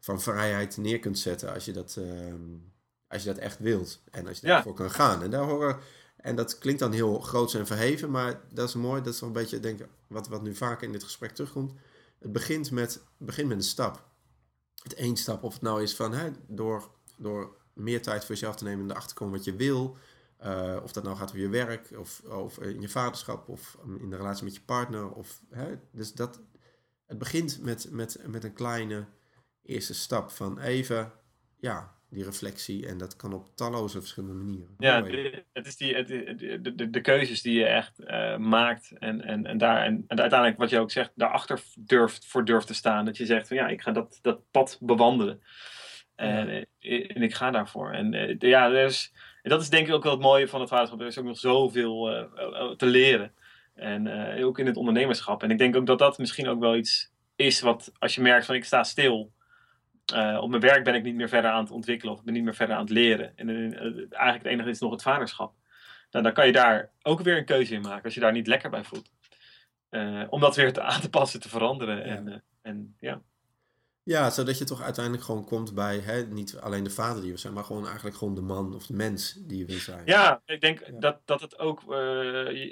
van vrijheid neer kunt zetten als je dat, uh, als je dat echt wilt. En als je daarvoor kan gaan. En daar horen... En dat klinkt dan heel groot en verheven, maar dat is mooi. Dat is wel een beetje, denk ik, wat, wat nu vaak in dit gesprek terugkomt. Het begint met, begint met een stap het één stap, of het nou is van hè, door, door meer tijd voor jezelf te nemen en erachter te komen wat je wil. Uh, of dat nou gaat over je werk, of, of in je vaderschap, of in de relatie met je partner. Of, hè, dus dat, het begint met, met, met een kleine eerste stap van even, ja, die reflectie. En dat kan op talloze verschillende manieren. Ja, het is die, het, de, de, de keuzes die je echt uh, maakt. En, en, en, daar, en, en uiteindelijk, wat je ook zegt, daarachter durft, voor durft te staan. Dat je zegt van ja, ik ga dat, dat pad bewandelen. En, ja. Eh, en ik ga daarvoor. En uh, ja, dus, dat is denk ik ook wel het mooie van het vaderschap. Er is ook nog zoveel uh, te leren. En ook in het ondernemerschap. En ik denk ook dat dat misschien ook wel iets is wat, als je merkt van ik sta stil uh, op mijn werk ben ik niet meer verder aan het ontwikkelen of ik ben niet meer verder aan het leren. En uh, eigenlijk het enige is nog het vaderschap. Nou, dan kan je daar ook weer een keuze in maken als je daar niet lekker bij voelt. Uh, om dat weer te, aan te passen, te veranderen. Ja. En, en, ja. ja, zodat je toch uiteindelijk gewoon komt bij hè, niet alleen de vader die we zijn, maar gewoon eigenlijk gewoon de man of de mens die je wil zijn. Ja, ik denk ja. Dat, dat het ook,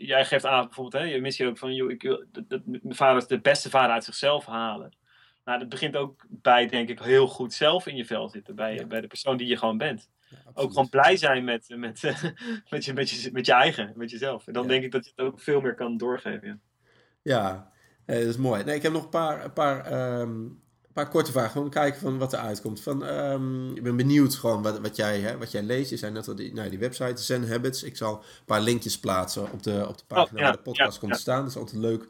jij geeft aan bijvoorbeeld, hè, je missie ook van, joh, ik wil dat, dat, mijn vader is de beste vader uit zichzelf halen. Nou, dat begint ook bij, denk ik, heel goed zelf in je vel zitten. Bij, ja. bij de persoon die je gewoon bent. Ja, ook gewoon blij zijn met, met, met, je, met, je, met je eigen, met jezelf. En dan ja. denk ik dat je het ook veel meer kan doorgeven. Ja, eh, dat is mooi. Nee, ik heb nog een paar, een paar, um, een paar korte vragen. Gewoon kijken van wat er uitkomt. Van, um, ik ben benieuwd gewoon wat, wat, jij, hè, wat jij leest. Je zei net al die, nou, die website, Zen Habits. Ik zal een paar linkjes plaatsen op de, op de pagina oh, waar de podcast komt te staan. Dat is altijd leuk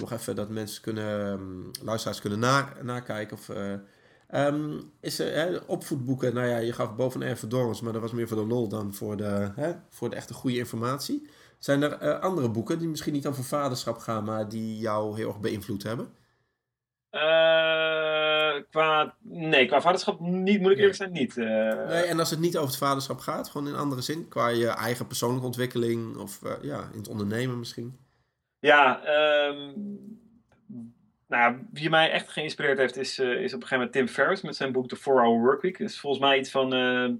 nog even dat mensen kunnen, ehm, luisteraars kunnen na, nakijken. Of, eh, ehm, is er hè, opvoedboeken, nou ja, je gaf boven Erven Dorens, maar dat was meer voor de lol dan voor de, hè, voor de echte goede informatie. Zijn er eh, andere boeken die misschien niet over vaderschap gaan, maar die jou heel erg beïnvloed hebben? Uh, qua, nee, qua vaderschap niet, moet ik eerlijk zijn, niet. Uh, nee, en als het niet over het vaderschap gaat, gewoon in andere zin, qua je eigen persoonlijke ontwikkeling of ja, in het ondernemen misschien? Ja, um, nou, wie mij echt geïnspireerd heeft is, is op een gegeven moment Tim Ferriss met zijn boek The 4-Hour Workweek. Dat is volgens mij iets van,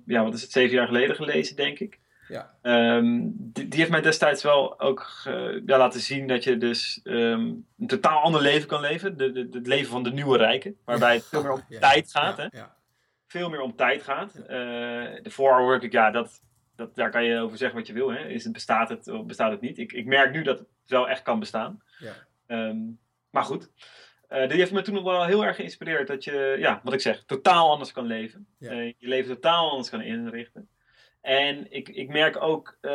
ja, wat is het, zeven jaar geleden gelezen, denk ik. Ja. Um, die, die, heeft mij destijds wel ook ja, laten zien dat je dus um, een totaal ander leven kan leven. De, de, het leven van de nieuwe rijken. Waarbij het veel meer om Ja, tijd gaat. ja, hè? ja. Veel meer om tijd gaat. De 4-hour workweek, ja, dat, dat, daar kan je over zeggen wat je wil. Hè? Is het, bestaat het of bestaat het niet? Ik, ik merk nu dat het wel echt kan bestaan. Ja. Um, maar goed. Uh, die heeft me toen nog wel heel erg geïnspireerd dat je, ja, wat ik zeg, totaal anders kan leven. Ja. Uh, je leven totaal anders kan inrichten. En ik, ik merk ook, uh,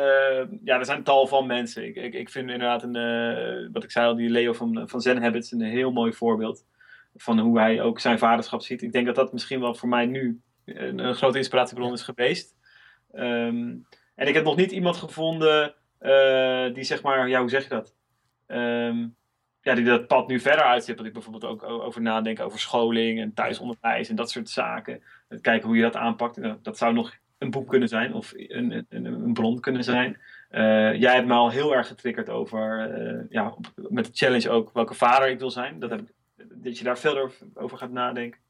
ja, er zijn tal van mensen. Ik, ik, ik vind inderdaad, een, uh, wat ik zei al, die Leo van, van Zen Habits een heel mooi voorbeeld van hoe hij ook zijn vaderschap ziet. Ik denk dat dat misschien wel voor mij nu een, een grote inspiratiebron is geweest. Um, en ik heb nog niet iemand gevonden uh, die zeg maar, ja, hoe zeg je dat? Um, ja, die dat pad nu verder uitzet. Dat ik bijvoorbeeld ook over nadenk over scholing en thuisonderwijs en dat soort zaken. Kijken hoe je dat aanpakt. Dat zou nog een boek kunnen zijn of een, een, een bron kunnen zijn. Uh, jij hebt me al heel erg getriggerd over, uh, ja, met de challenge ook, welke vader ik wil zijn. Dat, heb ik, dat je daar veel over gaat nadenken.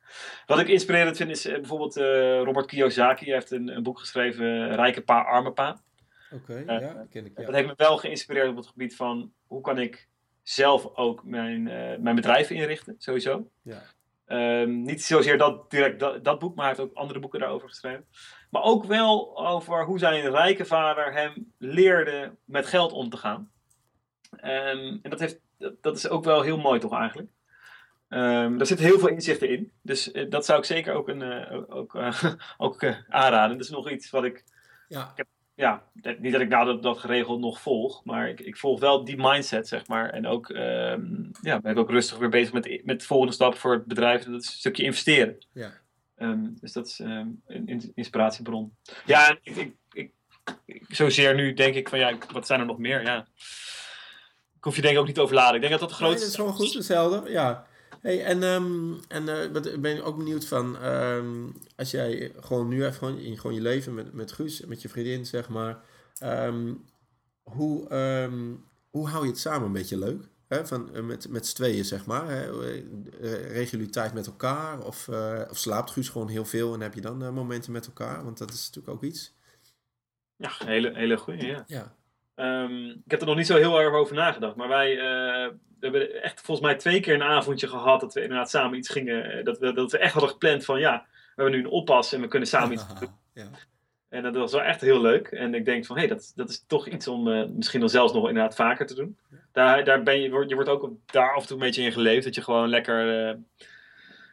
Wat ik inspirerend vind is uh, bijvoorbeeld Robert Kiyosaki. Hij heeft een, een boek geschreven, Rijke Pa, Arme Pa. Oké, okay, ja, ken ik. Ja. Dat heeft me wel geïnspireerd op het gebied van, hoe kan ik zelf ook mijn, mijn bedrijf inrichten, sowieso. Ja. Um, niet zozeer dat, direct dat, dat, boek, maar hij heeft ook andere boeken daarover geschreven. Maar ook wel over hoe zijn rijke vader hem leerde met geld om te gaan. Um, en dat, heeft, dat, dat, is ook wel heel mooi toch eigenlijk. Um, daar zit heel veel inzichten in. Dus uh, dat zou ik zeker ook, een, uh, ook, uh, ook aanraden. Dat is nog iets wat ik... Ja. ik heb, ja, niet dat ik nou dat, dat geregeld nog volg, maar ik, ik volg wel die mindset, zeg maar. En ook, um, ja, ben ik ook rustig weer bezig met, met de volgende stap voor het bedrijf. Dat is een stukje investeren. Ja. Um, dus dat is een inspiratiebron. Ja, en ik, ik, ik, ik, zozeer nu denk ik van ja, wat zijn er nog meer? Ja. Ik hoef je denk ik ook niet te overladen. Ik denk dat dat de grootste... Nee, dat is gewoon goed, hetzelfde. Ja. Hey, en um, en uh, ben ik ook benieuwd van, um, als jij gewoon nu even gewoon, in gewoon je leven met, met Guus, met je vriendin, zeg maar, um, hoe, hoe hou je het samen een beetje leuk? Hè? Van, uh, met met z'n tweeën, zeg maar. Hè? Regelen jullie tijd met elkaar? Of, uh, of slaapt Guus gewoon heel veel en heb je dan momenten met elkaar? Want dat is natuurlijk ook iets. Ja, hele, hele goede, ja. ja. Um, ik heb er nog niet zo heel erg over nagedacht. Maar wij uh, we hebben echt volgens mij twee keer een avondje gehad dat we inderdaad samen iets gingen. Dat we, dat we echt hadden gepland van ja, we hebben nu een oppas en we kunnen samen iets doen. Ja. En dat was wel echt heel leuk. En ik denk van hé, hey, dat, dat is toch iets om uh, misschien dan zelfs nog inderdaad vaker te doen. Daar, daar ben je, je wordt ook daar af en toe een beetje in geleefd. Dat je gewoon lekker, uh,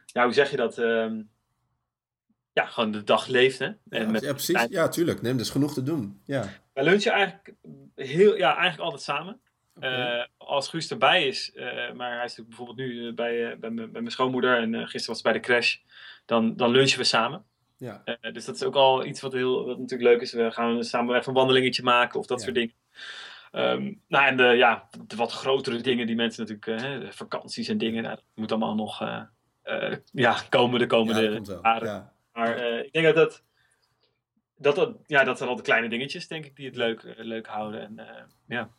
ja, hoe zeg je dat? Uh, ja, gewoon de dag leeft. Hè? Ja, en met, ja, precies. Ja, tuurlijk. Nee, is genoeg te doen. Ja. Wij lunchen eigenlijk, heel, ja, eigenlijk altijd samen. Okay. Uh, als Guus erbij is, uh, maar hij is natuurlijk bijvoorbeeld nu uh, bij, bij, bij, mijn schoonmoeder en gisteren was hij bij de crash, dan, dan lunchen we samen. Ja. dus dat is ook al iets wat, heel, wat natuurlijk leuk is. We gaan samen even een wandelingetje maken of dat Ja. soort dingen. Um, nou, en de, ja, de wat grotere dingen die mensen natuurlijk, hè, vakanties en dingen, nou, dat moet allemaal nog ja, komen de Ja, komende wel. jaren. Ja. Maar ik denk dat dat, dat, dat, ja, dat zijn al de kleine dingetjes, denk ik, die het leuk, leuk houden. En ja.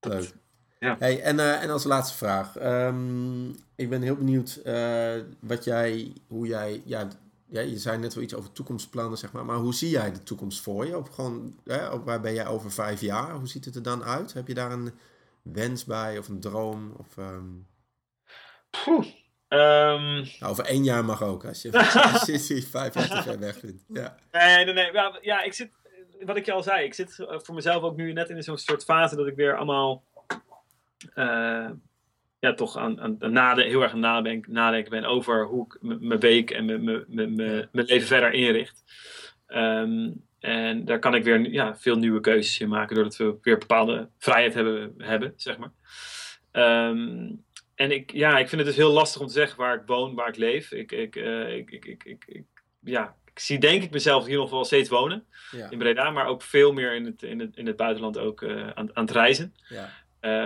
Dat- Leuk. Ja. Hey, en, eh, en als laatste vraag. Ehm, ik ben heel benieuwd eh, wat jij, hoe jij, ja, ja, je zei net wel iets over toekomstplannen, zeg maar. Maar hoe zie jij de toekomst voor je? Op gewoon, hè, op waar ben jij over vijf jaar? Hoe ziet het er dan uit? Heb je daar een wens bij of een droom? Of, ehm, Ehm, nou, over één jaar mag ook, als je, als je vijf jaar te ver weg vindt. Ja, nee, nee, nee. Ja, ja, ik zit, wat ik je al zei, ik zit eh, voor mezelf ook nu net in zo'n soort fase dat ik weer allemaal, eh, ja, toch aan, aan, aan nade, heel erg aan nadenken, nadenken ben over hoe ik mijn week en mijn- leven verder inricht. Ehm, en daar kan ik weer ja, veel nieuwe keuzes in maken, doordat we weer bepaalde vrijheid hebben, hebben zeg maar. Ehm, en ik, ja, ik vind het dus heel lastig om te zeggen waar ik woon, waar ik leef. Ik, ik, uh, ik, ik, ik, ik, ja, ik zie denk ik mezelf hier nog wel steeds wonen. Ja. In Breda, maar ook veel meer in het, in het, in het buitenland ook uh, aan, aan het reizen. Ja.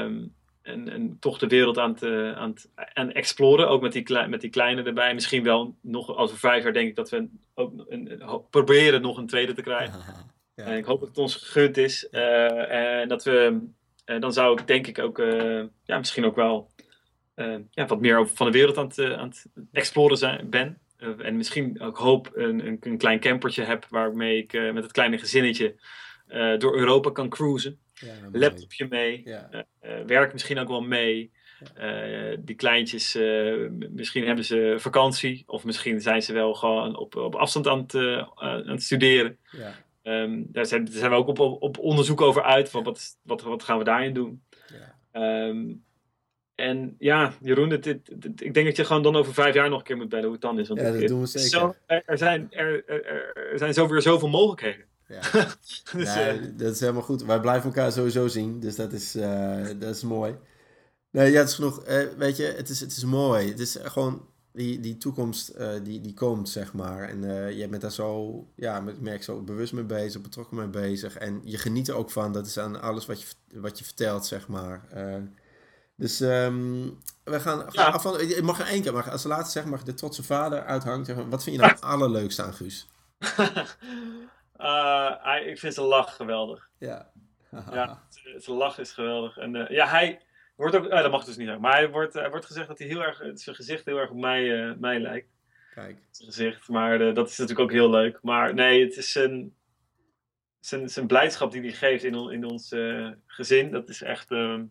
Um, en, en toch de wereld aan het, uh, aan het aan exploren. Ook met die, met die kleine erbij. Misschien wel nog over vijf jaar denk ik dat we ook een, een, proberen nog een tweede te krijgen. Ja. En ik hoop dat het ons gegund is. En dat we, dan zou ik denk ik ook, ja, misschien ook wel ja, wat meer over van de wereld aan het, aan het exploren zijn, ben. en misschien ook hoop een, een, een, klein campertje heb waarmee ik met het kleine gezinnetje door Europa kan cruisen. Ja, laptopje mee. Ja. Werk misschien ook wel mee. Uh, die kleintjes, uh, misschien hebben ze vakantie. Of misschien zijn ze wel gewoon op, op afstand aan het, aan het studeren. Ja. Um, daar, zijn, daar zijn we ook op, op, op onderzoek over uit. Van wat, wat, wat gaan we daarin doen? Ja. Um, en ja, Jeroen, het, het, het, ik denk dat je gewoon dan over vijf jaar nog een keer moet bellen hoe het dan is. Want ja, dat doen we zeker. Zo, er, zijn, er, er, er zijn zo weer zoveel mogelijkheden. Ja. dus, nee, uh, dat is helemaal goed. Wij blijven elkaar sowieso zien, dus dat is, uh, dat is mooi. Nee, ja, het is genoeg. Uh, weet je, het is, het is mooi. Het is gewoon die, die toekomst die, die komt, zeg maar. En je bent daar zo, ja, ik merk zo bewust mee bezig, betrokken mee bezig. En je geniet er ook van. Dat is aan alles wat je, wat je vertelt, zeg maar. Dus um, we gaan, ja. af van, je mag er één keer, maar als laatste zeg maar de trotse vader uithangt. Zeg maar, wat vind je nou het allerleukste aan Guus? Uh, ik vind zijn lach geweldig. Ja. ja, zijn lach is geweldig. En uh, ja, hij wordt ook, uh, dat mag dus niet zeggen, maar hij wordt, wordt gezegd dat hij heel erg, zijn gezicht heel erg op mij, mij lijkt. Kijk. Zijn gezicht, maar dat is natuurlijk ook heel leuk. Maar nee, het is zijn, zijn, zijn blijdschap die hij geeft in, in ons gezin, dat is echt, ehm,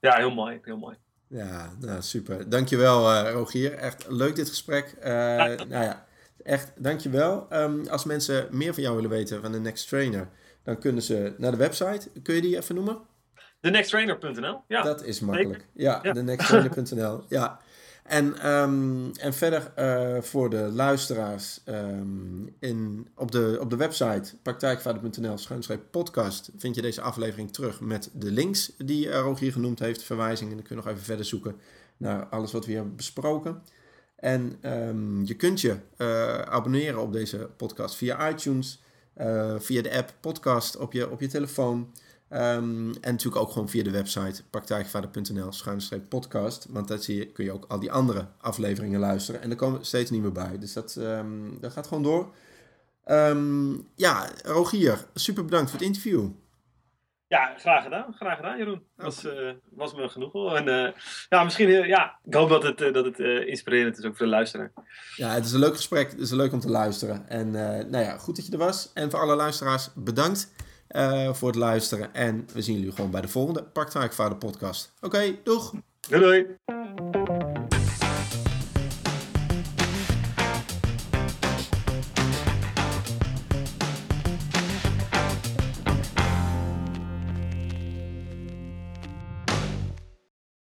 ja, heel mooi, heel mooi. Ja, nou, super. Dankjewel, Rogier. Echt leuk dit gesprek. nou ja, Echt, dankjewel. Um, als mensen meer van jou willen weten, van de Next Trainer, dan kunnen ze naar de website. Kun je die even noemen? TheNextTrainer.nl, ja. Dat is makkelijk. Ja, ja. TheNextTrainer.nl, ja. En, um, en verder uh, voor de luisteraars um, in, op, de, op de website praktijkvader.nl podcast vind je deze aflevering terug met de links die Rogier genoemd heeft, verwijzingen. En dan kun je nog even verder zoeken naar alles wat we hier hebben besproken. En um, je kunt je uh, abonneren op deze podcast via iTunes, via de app podcast op je, op je telefoon. Um, en natuurlijk ook gewoon via de website praktijkvader.nl schuinstreep podcast. Want daar zie je, kun je ook al die andere afleveringen luisteren. En er komen steeds niet meer bij. Dus dat, um, dat gaat gewoon door. ja, Rogier, super bedankt voor het interview. Ja, graag gedaan. Graag gedaan, Jeroen. Was, uh, was me genoeg. En uh, ja, misschien, uh, ja, ik hoop dat het, dat het inspirerend is ook voor de luisteraar. Ja, het is een leuk gesprek. Het is leuk om te luisteren. En nou ja, goed dat je er was. En voor alle luisteraars, bedankt voor het luisteren. En we zien jullie gewoon bij de volgende Praktijkvader podcast. Oké, doeg! Doei doei!